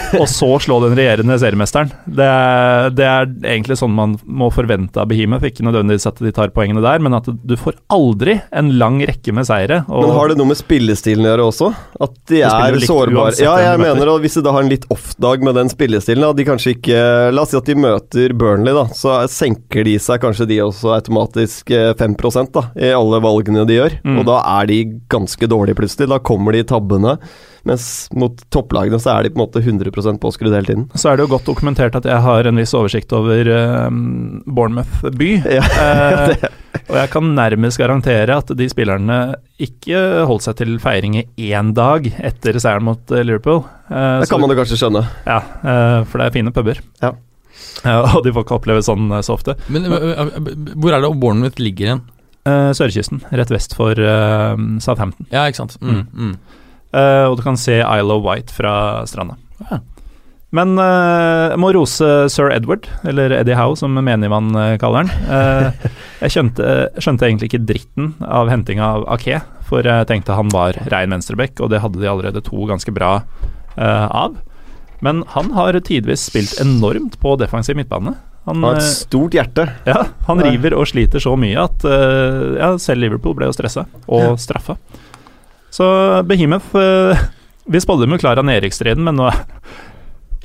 og så slå den regjerende seriemesteren. Det er, det er egentlig sånn man må forvente av Behemoth. Ikke nødvendigvis at de tar poengene der, men at du får aldri en lang rekke med seire. Men har det noe med spillestilen å gjøre også? At de er sårbare? Ja, jeg mener at hvis de da har en litt off-dag med den spillestilen, at de kanskje ikke La oss si at de møter Burnley, da. Så senker de seg kanskje de også automatisk eh, 5 da, i alle valgene de gjør. Mm. Og da er de ganske dårlige plutselig. Da kommer de tabbene. Mens mot topplagene så er de på en måte 100 påskrudd hele tiden. Så er det jo godt dokumentert at jeg har en viss oversikt over um, Bournemouth by. Ja, Eh, og jeg kan nærmest garantere at de spillerne ikke holdt seg til feiring i én dag etter seieren mot eh, Liverpool. Eh, Det kan man jo kanskje skjønne. Ja, eh, for det er fine puber. Ja. Eh, og de får ikke oppleve sånn eh, så ofte. Men hvor er det Bournemouth ligger igjen? Eh, Sørkysten, rett vest for eh, Southampton. Ja, ikke sant. Mm, mm. Eh, og du kan se Isle of White fra stranda. Ja. Men eh, jeg må rose sir Edward, eller Eddie Howe som menigmann eh, kaller han. Jeg skjønte, skjønte egentlig ikke dritten av hentinga av Ake, for jeg tenkte han var rein venstreback, og det hadde de allerede to ganske bra av. Men han har tidvis spilt enormt på defensiv midtbane. Han, har et stort hjerte. ja, han river og sliter så mye at ja, selv Liverpool ble jo stressa og straffa. Så Behemoth uh, Vi spådde jo klar av nedrykksstriden, men nå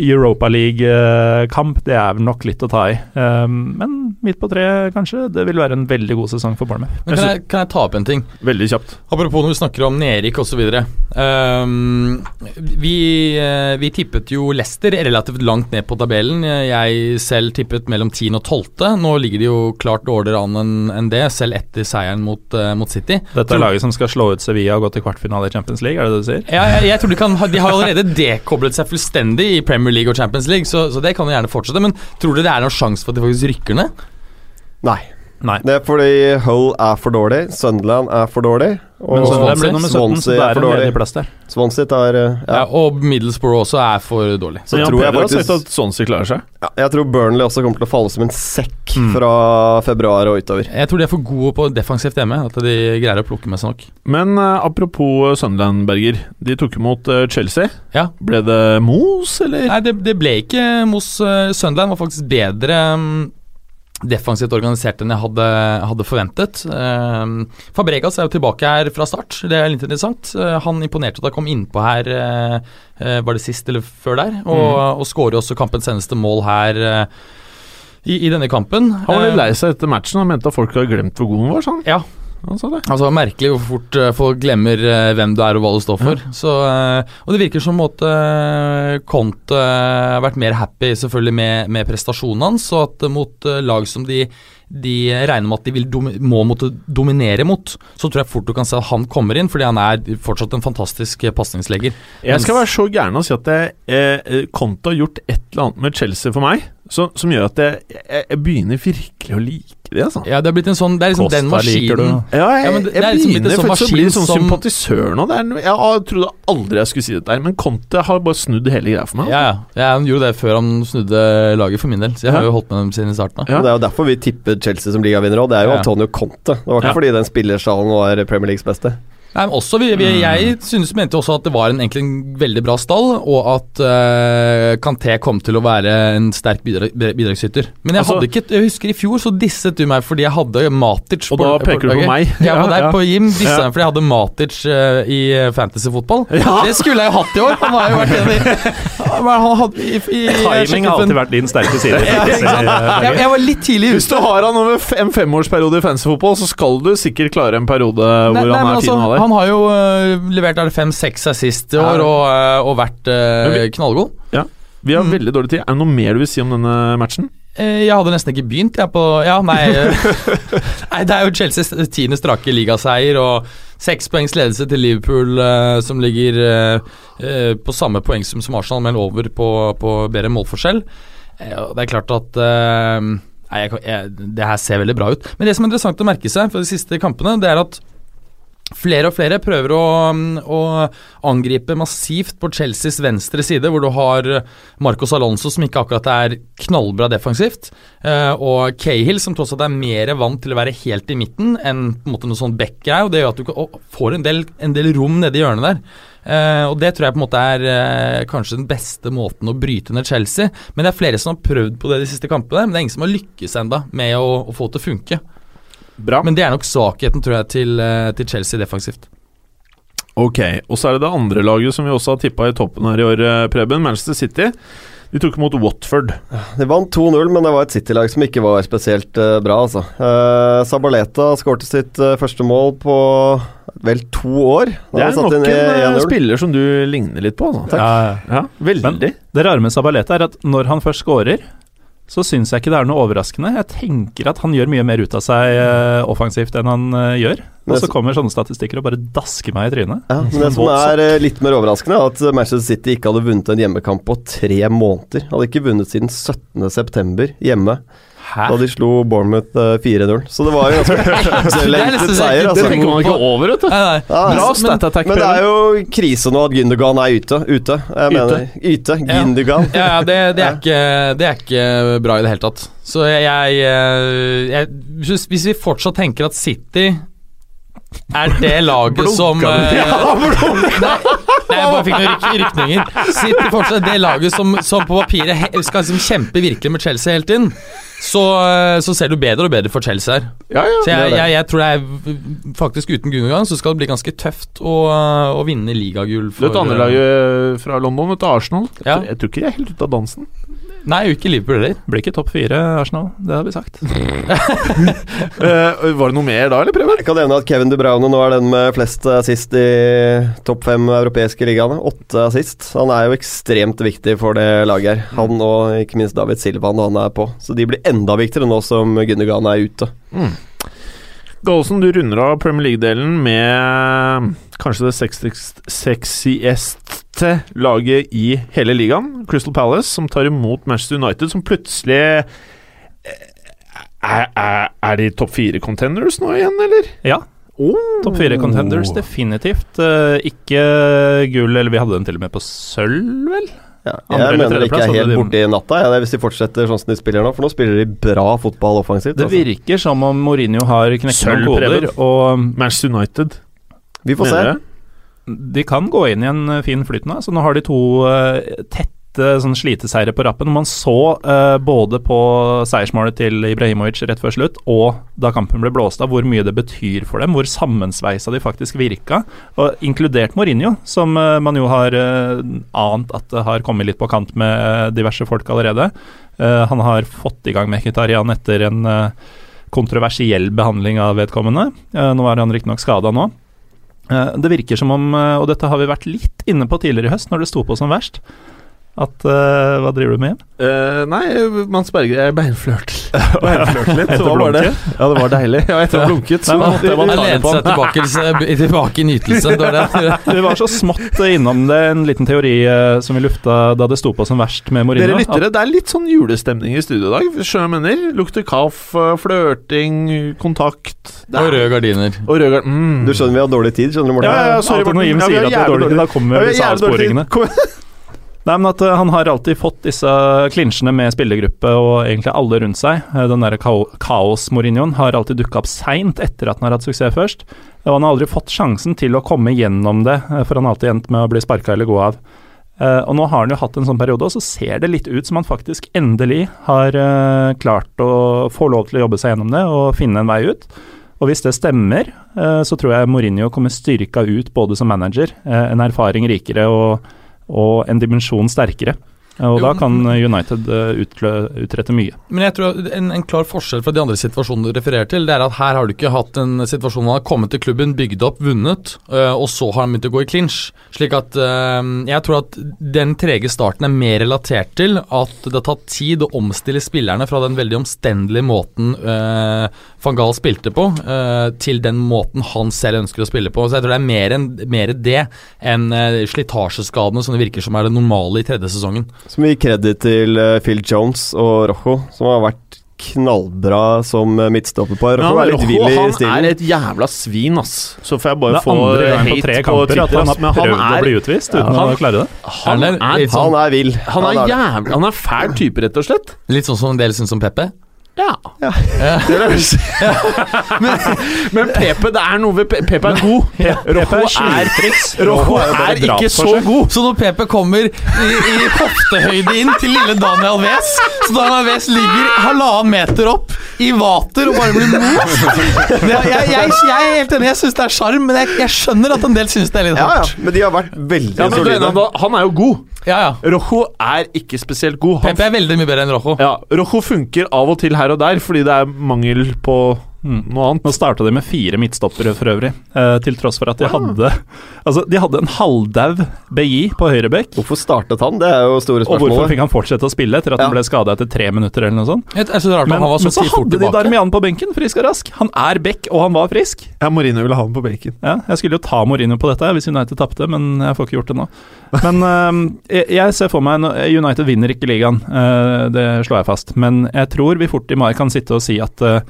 Europa League-kamp, det er nok litt å ta i. Um, men midt på treet, kanskje. Det vil være en veldig god sesong for Bournemouth. Men kan, jeg, kan jeg ta opp en ting? Veldig kjapt. Apropos når vi snakker om nedrykk osv. Um, vi, eh, vi tippet jo Leicester relativt langt ned på tabellen. Jeg selv tippet mellom 10. og 12. Nå ligger de jo klart dårligere an enn enn det, selv etter seieren mot, eh, mot City. Dette er laget som skal slå ut Sevilla og gå til kvartfinale i Champions League, er det det du sier? Ja, jeg, jeg tror De kan De har allerede dekoblet seg fullstendig i Premier League og Champions League, så, så det kan jo gjerne fortsette. Men tror dere det er noen sjanse for at de faktisk rykker ned? Nei. Nei. Det er fordi Hull er for dårlig, Sunderland er for dårlig, og Men Sunderland ble Swansea- nummer 17, så det er er for en dårlig. ledig plass der. Swansea tar eh, Ja. ja. Og Middlesbrough også er for dårlig. Så tror jeg faktisk har sagt at Swansea klarer seg. ja, Jeg tror Burnley også kommer til å falle som en sekk Mm. fra februar og utover. Jeg tror de er for gode på defensivt hjemme. At de greier å plukke med seg nok. Men uh, apropos Sunderland, Berger. De tok imot uh, Chelsea. Ja. Ble det mos, eller? Nei, det, det ble ikke Mos uh, Sunderland var faktisk bedre mm, defensivt organisert enn jeg hadde, hadde forventet. Eh, Fabregas er jo tilbake her fra start, det er litt interessant. Eh, han imponerte da han kom innpå her, eh, eh, var det sist eller før der? Og, og skårer også kampens eneste mål her eh, i, i denne kampen. Han var litt Eh, lei seg etter matchen og mente at folk hadde glemt hvor god han var. Sånn. Ja. Han sa det. Altså Merkelig hvor fort eh, folk glemmer eh, hvem du er og hva du står for. Så, eh, og det virker som at Conte har vært mer happy selvfølgelig med, med prestasjonen hans, og at mot lag som de, de regner med at de vil domi må måtte dominere mot, så tror jeg fort du kan se at han kommer inn, fordi han er fortsatt en fantastisk pasningslegger. Jeg skal være så gæren og si at jeg, eh, Conte har gjort et eller annet med Chelsea for meg, så, som gjør at jeg, jeg, jeg begynner virkelig å like det. Altså. Ja, det er blitt en sånn Det er liksom den maskinen. du. Ja, jeg, Ja, men det- jeg det er liksom begynner sånn faktisk å bli maskin sånn som- sympatisør nå. Det er, jeg trodde aldri jeg skulle si dette, men Conte har bare snudd hele greia for meg. Ja, ja. ja, Han gjorde det før han snudde laget for min del, så jeg har jo holdt med dem siden starten av. Ja. Og Det er jo derfor vi tipper Chelsea som ligavinner òg. Det er jo Ja. Antonio Conte. Det var ikke Ja. fordi den spillerstallen var Premier Leagues beste. Nei, men også, vi, vi, Jeg synes, mente også at det var en, egentlig en veldig bra stall, og at uh, Kanté kom til å være en sterk bidrag, bidragsyter. Men jeg Altså- hadde ikke Jeg husker i fjor så disset du meg fordi jeg hadde Matic Og da peker du på meg. Ja, på Ja, deg ja. på Jim dissa Ja. meg fordi jeg hadde Matic uh, i fantasyfotball. Det skulle jeg jo hatt i år! Han har jo vært en i i, i, jeg Timing har alltid vært din sterke side. ja, jeg, jeg var litt tidlig Hvis du har han over en femårsperiode i fantasyfotball, så skal du sikkert klare en periode hvor nei, han er altså, fin å ha der. Han har jo uh, levert er fem-seks assist i år og, uh, og vært uh, vi- knallgod. Vi har Mm. veldig dårlig tid. Er det noe mer du vil si om denne matchen? Jeg hadde nesten ikke begynt, jeg, på Ja, nei Nei, det er jo Chelseas tiende strake ligaseier og seks poengs ledelse til Liverpool, som ligger på samme poengsum som Arsenal, men over på, på bedre målforskjell. Det er klart at Nei, jeg, jeg, Det her ser veldig bra ut. Men det som er interessant å merke seg for de siste kampene, det er at flere og flere prøver å, mm, å angripe massivt på Chelseas venstre side, hvor du har Marcos Alonso, som ikke akkurat er knallbra defensivt, eh, og Cahill, som tross alt er mer vant til å være helt i midten enn på en måte noe sånn Beck er, og det gjør at du får en del, en del rom nede i hjørnet der. Uh, og Det tror jeg på en måte er uh, kanskje den beste måten å bryte ned Chelsea. Men det er flere som har prøvd på det de siste kampene, men det er ingen som har lykkes enda med å, å få det til å funke. Bra. Men det er nok svakheten, tror jeg, til, eh, til Chelsea defensivt. Ok, og så er det det andre laget som vi også har tippa i toppen her i år, eh, Preben. Manchester City. De tok imot Watford. De vant 2-0, men det var et City-lag som ikke var spesielt uh, bra, altså. Uh, Sabaleta skårte sitt uh, første mål på vel to år. Da Det er nok en 1-0. spiller som du ligner litt på. Altså. Ja, ja. Ja, veldig. Men det rare med Sabaleta er at når han først scorer, så syns jeg ikke det er noe overraskende. Jeg tenker at han gjør mye mer ut av seg uh, offensivt enn han uh, gjør. Og så kommer sånne statistikker og bare dasker meg i trynet. Ja, men det som er eh, litt mer overraskende, er at Manchester City ikke hadde vunnet en hjemmekamp på tre måneder. Hadde ikke vunnet siden 17.9. hjemme, Hæ? da de slo Bournemouth eh, 4-0. Så det var jo ganske Det er seier, det Det altså. tenker man ikke over, vet du. Nei, nei. Ja, Bra men- Men det er jo krise nå at Gündogan er ute. ute. Jeg mener. Ja. Gündogan. Ja, ja det, det, er ikke, det er ikke bra i det hele tatt. Så jeg, jeg, eh, jeg hvis, hvis vi fortsatt tenker at City er det laget som eh, Nei, nei, jeg bare fikk noen rykninger. Sitter fortsatt er det laget som, som på papiret he, skal liksom kjempe virkelig med Chelsea helt inn. Så, eh, så ser du bedre og bedre for Chelsea her. Ja, ja. Så det er jeg, det. jeg, jeg tror det er faktisk uten Gundogan så skal det bli ganske tøft å, å vinne ligagull. Du et andre lag fra London, vet du, Arsenal. Ja. Jeg tror ikke de er helt ute av dansen. Nei, ikke Liverpool heller. Blir ikke topp fire, Arsenal. Det har vi sagt. uh, var det noe mer da, eller, Preben? Jeg kan nevne at Kevin De Bruyne nå er den med flest assist i topp fem europeiske ligaene. Åtte assist. Han er jo ekstremt viktig for det laget her. Han og ikke minst David Silva når han er på. Så de blir enda viktigere nå som Gundergan er ute. Gallosen, du runder av Premier League-delen med kanskje det sexiest- sexieste laget i hele ligaen. Crystal Palace, som tar imot Manchester United, som plutselig eh, Er, er, er de topp fire contenders nå igjen, eller? Ja, Oh. topp fire contenders, definitivt. Eh, ikke gull, eller vi hadde den til og med på sølv, vel? Ja, jeg mener det ikke er helt hadde borte i natta ja, hvis de fortsetter sånn som de spiller nå. For nå spiller de bra fotball offensivt. Det Altså. virker som om Mourinho har knekt noen koder, og Manchester United. Vi får se. De kan gå inn i en eh, fin flyt nå. Så nå har de to uh, tette sånn sliteseire på rappen. Man så uh, både på seiersmålet til Ibrahimovic rett før slutt, og da kampen ble blåst av, hvor mye det betyr for dem, hvor sammensveisa de faktisk virka. Og inkludert Mourinho, som uh, man jo har uh, ant at har kommet litt på kant med eh, diverse folk allerede. Eh, han har fått i gang Mkhitarian etter en eh, kontroversiell behandling av vedkommende. Eh, nå er han riktignok skada nå. Eh, Det virker som om, eh, og dette har vi vært litt inne på tidligere i høst, når det sto på som verst, at uh, Hva driver du med? Uh, nei, Mans Berger Jeg beinflørter beinflørt litt. Etter Hva var det? Ja, det var deilig. Ja, etter å ha blunket. Nei, men måtte ta det lente på seg tilbake, tilbake i nytelse. Det var det. Var så smått innom det, en liten teori uh, som vi lufta da det sto på som verst med Mourinho. Dere lyttere, det er litt sånn julestemning i studio i dag. Skjønner jeg mener? Lukter kaffe, flørting, kontakt Og røde gardiner. Og rød gardiner. mm. Du skjønner vi har dårlig tid, skjønner du, Morten? Ja, ja, sorry, Morten. Ja, vi har jævlig dårlig tid, da kommer Ja, vi dårlig tid. Nei, men at eh, Han har alltid fått disse klinsjene med spillergruppe og egentlig alle rundt seg. Eh, Den der kaos-Mourinhoen har alltid dukka opp seint etter at han har hatt suksess først. Og han har aldri fått sjansen til å komme gjennom det, eh, for han har alltid endt med å bli sparka eller gå av. Og Nå har han jo hatt en sånn periode, og så ser det litt ut som han faktisk endelig har klart å få lov til å jobbe seg gjennom det og finne en vei ut. Og hvis det stemmer, så tror jeg Mourinho kommer styrka ut både som manager, en erfaring rikere og, og en dimensjon sterkere. Og Jo, da kan United eh, utlø, utrette mye. Men jeg tror en, en klar forskjell fra de andre situasjonene du refererer til, det er at her har du ikke hatt en situasjon hvor han har kommet til klubben, bygd opp, vunnet, øh, og så har han begynt å gå i clinch. Slik at øh, jeg tror at den trege starten er mer relatert til at det har tatt tid å omstille spillerne fra den veldig omstendelige måten øh, van Gaal spilte på, uh, til den måten han selv ønsker å spille på. Så jeg tror det er mer, en, mer det enn uh, slitasjeskadene som det virker som er det normale i tredje sesongen. Som gir kreditt til uh, Phil Jones og Rojo, som har vært knallbra som eh, midtstopperpar. Ja, Rojo er litt vill i han er et jævla svin, ass. Så får jeg bare få hate tre på kamper at Twitter, han har prøvd han å er, bli utvist uten han- å klare det. han Er er, sånn- Han er vill. han er jævlig Han er fæl type, rett og slett. Litt sånn som en del syns om Peppe. Ja. Si. men, men Pepe, det er noe ved Pe- Pepe er god. Rojo er, Rojo er ikke så god. Så når Pepe kommer i, i hoftehøyde inn til lille Daniel Wes Så Daniel Wes ligger halvannen meter opp i vater og bare blir mot jeg, jeg, jeg, jeg er helt enig, jeg syns det er sjarm, men jeg, jeg skjønner at en del syns det er litt Ja, ja, men de har vært veldig Ja, solide. han- han er jo god. Ja, ja. Rojo er ikke spesielt god. Han, Pepe er veldig mye bedre enn Rojo. ja, Rojo funker av og til her og der fordi det er mangel på noe annet. Nå starta de med fire midtstoppere for øvrig, eh, til tross for at de hadde Altså, de hadde en halvdau BI på høyrebekk. Hvorfor startet han? Det er jo store Og hvorfor fikk han fortsette å spille etter at Ja. han ble skada etter tre minutter eller noe sånt? Jeg, jeg det rart Men, han var så, men så hadde de. Darmian på benken, frisk og rask. Han er bekk, og han var frisk. Ja, Mourinho ville ha ham på benken. Ja, jeg skulle jo ta Mourinho på dette hvis United tapte, men jeg får ikke gjort det nå. Men øhm, jeg, jeg ser for meg no, United vinner ikke ligaen, øh, det slår jeg fast. Men jeg tror vi fort i mai kan sitte og si at øh,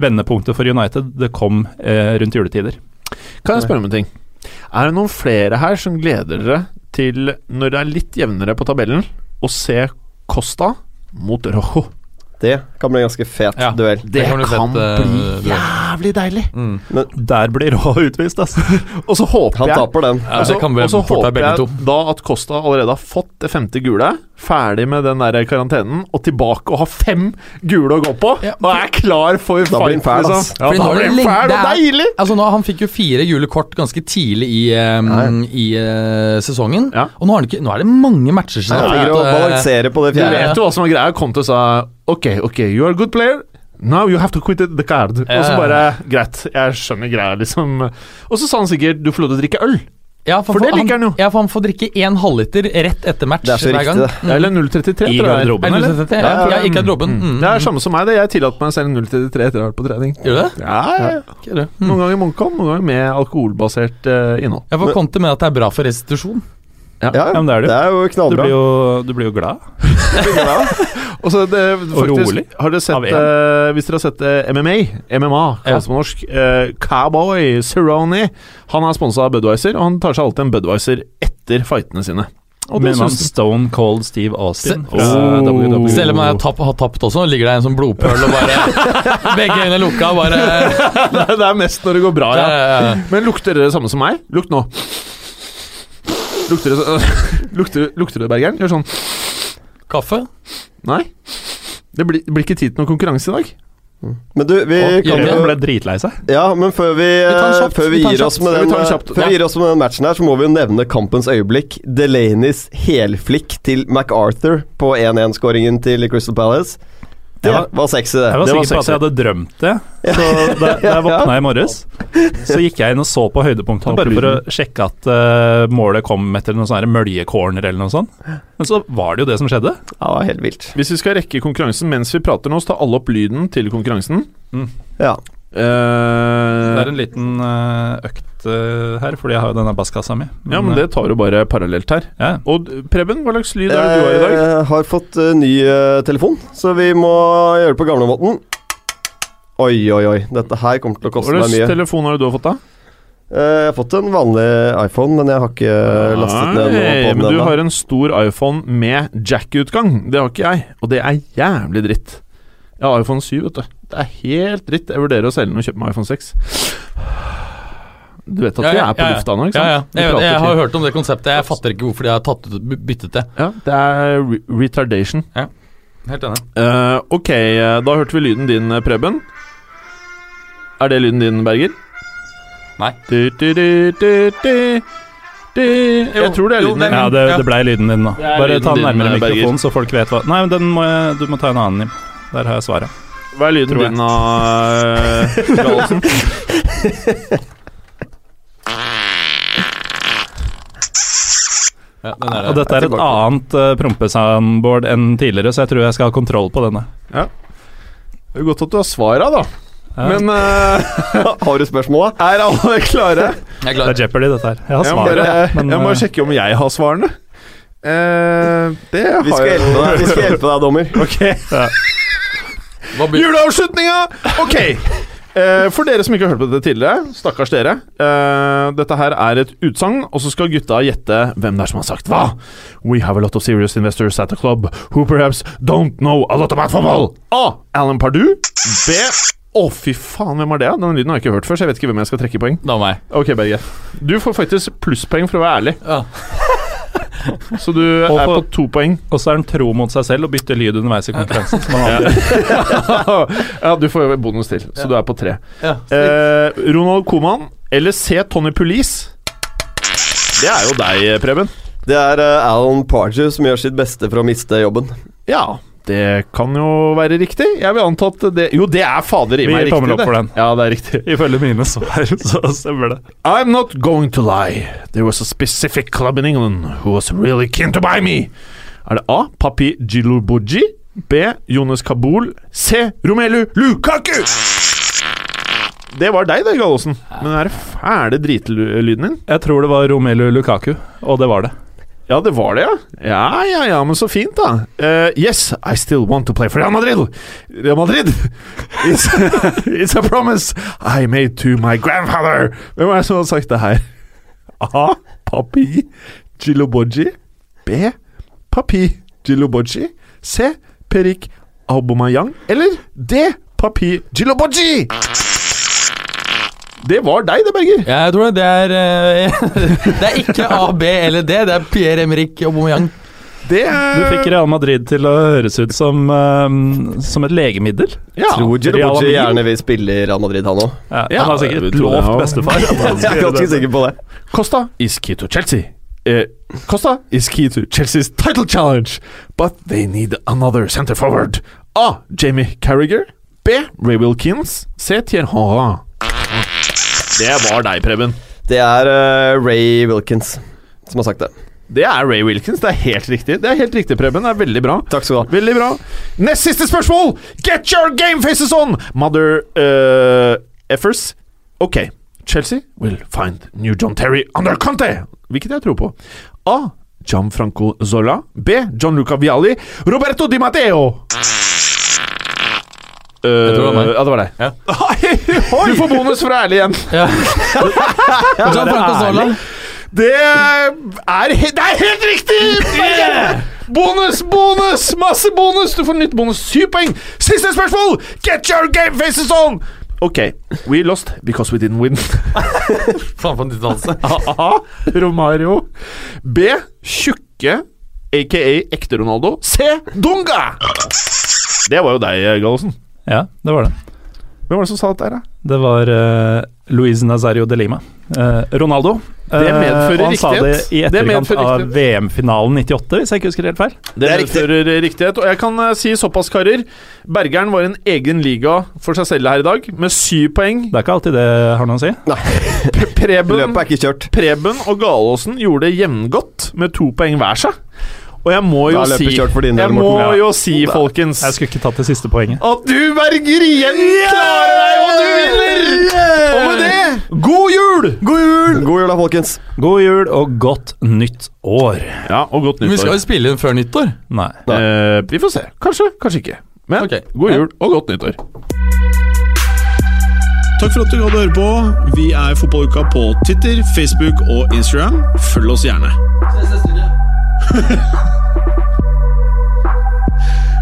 vendepunktet for United det kom eh, rundt juletider. Kan jeg spørre om en ting? Er det noen flere her som gleder dere til, når det er litt jevnere på tabellen, å se Costa mot Rojo? Det kan bli en ganske fet Ja. duell. Det kan kan, bli fett, eh, bli duell. Jævlig deilig. Mm. Der blir Rå utvist, altså. Og så håper Han taper den. Ja, Og så- det kan bli og så håper jeg da at Costa allerede har fått det femte gule, ferdig med den der karantenen, og tilbake og har fem gule å gå på, Ja. og er klar for Da blir han fight, fæl, liksom. Ja, da blir det han fæl og deilig! Altså nå, Han fikk jo fire gule kort ganske tidlig i, um, i uh, sesongen. Ja. Og nå, har han ikke, nå er det mange matcher siden Han han ligger og eh, balanserer på det Du vet jo hva som er greia. Conte sa Ok, ok, you are a good player. Now you have to quit the card. Og så bare Greit, jeg skjønner greia, liksom. Og så sa han sikkert du får lov til å drikke øl. Ja, For det liker han jo. Ja, for han får drikke én halvliter rett etter match Det er så hver riktig, det. Mm. Eller 0,33, I tror garderoben, Er det eller? 0,33? Ja, Ja, ja, ikke garderoben. Mm. Det er samme som meg, det. Jeg tillater meg selv 0,33 etter å ha vært på trening. Gjør du det? Ja, ja, ja. Ikke det. Noen ganger Munkholm, noen ganger med alkoholbasert uh, innhold. Ja, for Conte mener at det er bra for restitusjon. Ja, Ja, men det er det det er jo Du blir jo, du blir jo glad. Og så det, faktisk, rolig. Har dere sett, eh, hvis dere har sett eh, MMA, MMA kalles det på norsk, eh, Cowboy Cerrone Han er sponsa av Budwiser, og han tar seg alltid en Budwiser etter fightene sine. Og det syns Stone Cold Steve Austin Se- Oh. Selv om jeg har tapp, har tapt også, ligger det en sånn blodpøl og bare Begge øynene lukka, bare det er mest når det går bra, ja. Ja, ja, ja. Men lukter dere det samme som meg? Lukt nå. Lukter det, så- lukter, lukter det Bergeren? Gjør sånn. Kaffe? Nei. Det blir, det blir ikke tid til noen konkurranse i dag. Men du, vi Og kan Jørgen ble dritlei seg. Ja, men før vi, Vi kjapt, før vi, vi gir oss med den, kjapt, før ja. gir oss med den matchen her, så må vi jo nevne kampens øyeblikk. Delaneys helflikk til MacArthur på 1-1-skåringen til Crystal Palace. Det var- var sexy, det. Jeg var Det var sikker på at jeg hadde drømt det. Så da, da jeg våkna i morges, så gikk jeg inn og så på høydepunktene bare for å sjekke at uh, målet kom etter noen sånne møljecorner eller noe sånt. Men så var det jo det som skjedde. Ja, det var helt vilt. Hvis vi skal rekke konkurransen mens vi prater nå, så tar alle opp lyden til konkurransen. Ja. Det er en liten eh, økt eh, her, fordi jeg har jo denne basskassa mi. ja, men det tar jo bare parallelt her. ja. Og Preben, hva slags lyd er det du har i dag? Jeg har fått ny telefon, så vi må gjøre det på gamlemåten. Oi, oi, oi. Dette her kommer til å koste meg slags mye. telefon har du fått, da? Eh, Jeg har fått en vanlig iPhone, men jeg har ikke lastet ned noe på den men du har en stor iPhone med jack-utgang. Det har ikke jeg, og det er jævlig dritt. Jeg har iPhone 7, vet du. Det er helt dritt. Jeg vurderer å selge den og kjøpe meg iPhone 6. Du vet at vi er på lufta nå, ikke sant? ja. Jeg, jeg har hørt om det konseptet. Jeg fatter ikke hvorfor de har tatt ut, byttet det. Ja, det er re retardation. Helt enig. Uh, ok, eh, da hørte vi lyden din, eh, Preben. Er det lyden din, Berger? Nei. Du, du, du, du, du, du. Jeg tror det er lyden din. Ja, det, det blei lyden din nå. Bare ta den din, nærmere Berger. mikrofonen, så folk vet hva Nei, men den må jeg, du må ta en annen, Jim. Der har jeg svaret. Hva er lyden Tror jeg. din av Gallosen? Ja, den er, Og dette er et annet uh, prompesoundboard enn tidligere, så jeg tror jeg skal ha kontroll på denne. Ja. Det er godt at du har svara, da. Ja. Men uh, Har du spørsmål, da? er alle klare? jeg er Det er Jeopardy, dette her. Jeg har Jeg må svaret, bare, men jeg må uh, sjekke om jeg har svarene. Uh, det Vi skal jeg hjelpe deg, vi skal hjelpe deg dommer. Ok. Blir- Juleavslutninga! Ok. Eh, for dere som ikke har hørt på dette tidligere, stakkars dere. eh, dette her er et utsagn, og så skal gutta gjette hvem det er som har sagt hva. We have a lot of serious investors at the club who perhaps don't know a lot about football. A. Alan Pardue. B. Å, fy faen, hvem er det? Den lyden har jeg ikke hørt før, så jeg vet ikke hvem jeg skal trekke i poeng. Var meg. Ok, Berge. Du får faktisk plusspoeng for å være ærlig, Ja. så du Og er på to poeng. Og så er han tro mot seg selv og bytter lyd underveis i konkurransen. som han alltid gjør. ja, du får jo bonus til, så du er på tre. Ja. Eh, Ronald Koman eller C. Tony Police? Det er jo deg, Preben. Det er uh, Alan Pardew som gjør sitt beste for å miste jobben. Ja, det kan jo være riktig. Jeg vil anta at det Jo, det er fader i Vi meg tommel riktig, opp for den. Ja, det er riktig. Ifølge mine svar, så stemmer det. I'm not going to lie. There was a specific club in England who was really keen to buy me. Er det A. Papi Jilubuji? B. Jonas Kabul? C. Romelu Lukaku? Det var deg, det, Gallosen. Men den der fæle dritlyden din Jeg tror det var Romelu Lukaku, og det var det. Ja, det var det, ja. Ja, ja, ja, men så fint, da. Uh, yes, I still want to play for Real Madrid. Real Madrid! It's, it's a promise I made to my grandfather. Hvem er det som har sagt det her? A. Papi Giloboji. B. Papi Giloboji. C. Perik Aubomayang. Eller D. Papi Giloboji. Det var deg, det, Berger. Jeg tror det er eh, Det er ikke A, B eller D. Det er Pierre-Emerick Aubameyang. Det Du fikk Real Madrid til å høres ut som, um, som et legemiddel. ja. Tror Real Madrid. gjerne vil spille i Real Madrid, han òg. Ja, Ja, han har det sikkert lovt bestefar. Jeg er ganske sikker på det. Costa is key to Chelsea. Uh, Costa is key to Chelsea's title challenge, but they need another center forward. A. Jamie Carragher. B. Ray Wilkins. C. Thierry Henry. Det var deg, Preben. Det er uh, Ray Wilkins som har sagt det. Det er Ray Wilkins. Det er helt riktig. Det er helt riktig, Preben. Det er veldig bra. Takk skal du ha. Veldig bra. Nest siste spørsmål! Get your game faces on! Mother uh, effers. Ok. Chelsea will find new John Terry under Conte. Hvilket jeg tror på. A. Gianfranco Zola. B. Gianluca Vialli. Roberto Di Matteo. Uh, Jeg tror det var meg. Ja, det var deg. Ja. Du får bonus for å være ærlig igjen. Ja. Gianfranco Zola. Det er, ærlig det er helt riktig! Bonus, bonus! Masse bonus! Du får nytt bonus. Syv poeng. Siste spørsmål! Get your game faces on! Ok, we lost because we didn't win. Faen for en utdannelse. A. Romario. B. Tjukke, aka ekte Ronaldo. C. Dunga! Det var jo deg, Gallosen. Ja, det var det. Hvem var det som sa dette her, da? Det var uh, Luis Nazario de Lima. Uh, Ronaldo. Det medfører riktighet. og han sa det i Det etterkant det av. VM-finalen 98, hvis jeg ikke husker helt feil. Det, er riktig. medfører riktighet. Og jeg kan eh, si såpass, karer. Bergeren var en egen liga for seg selv her i dag, med syv poeng. Det er ikke alltid det har noe å si. Preben, Løpet er ikke kjørt. Preben og Galåsen gjorde det jevngodt, med to poeng hver seg. Og jeg må jo si del, Jeg må ja. jo si, folkens Jeg skulle ikke tatt det siste poenget. At du, Berger, igjen klarer deg, og du vinner! Og med det, god jul! God jul! God jul da, folkens. God jul og godt nytt år. Ja, og godt nytt Men vi skal jo spille inn før nyttår. Nei. Eh, vi får se. Kanskje, kanskje ikke. Men okay. god jul og godt nyttår. Takk for at du hadde høre på. Vi er Fotballuka på Twitter, Facebook og Instagram. Følg oss gjerne.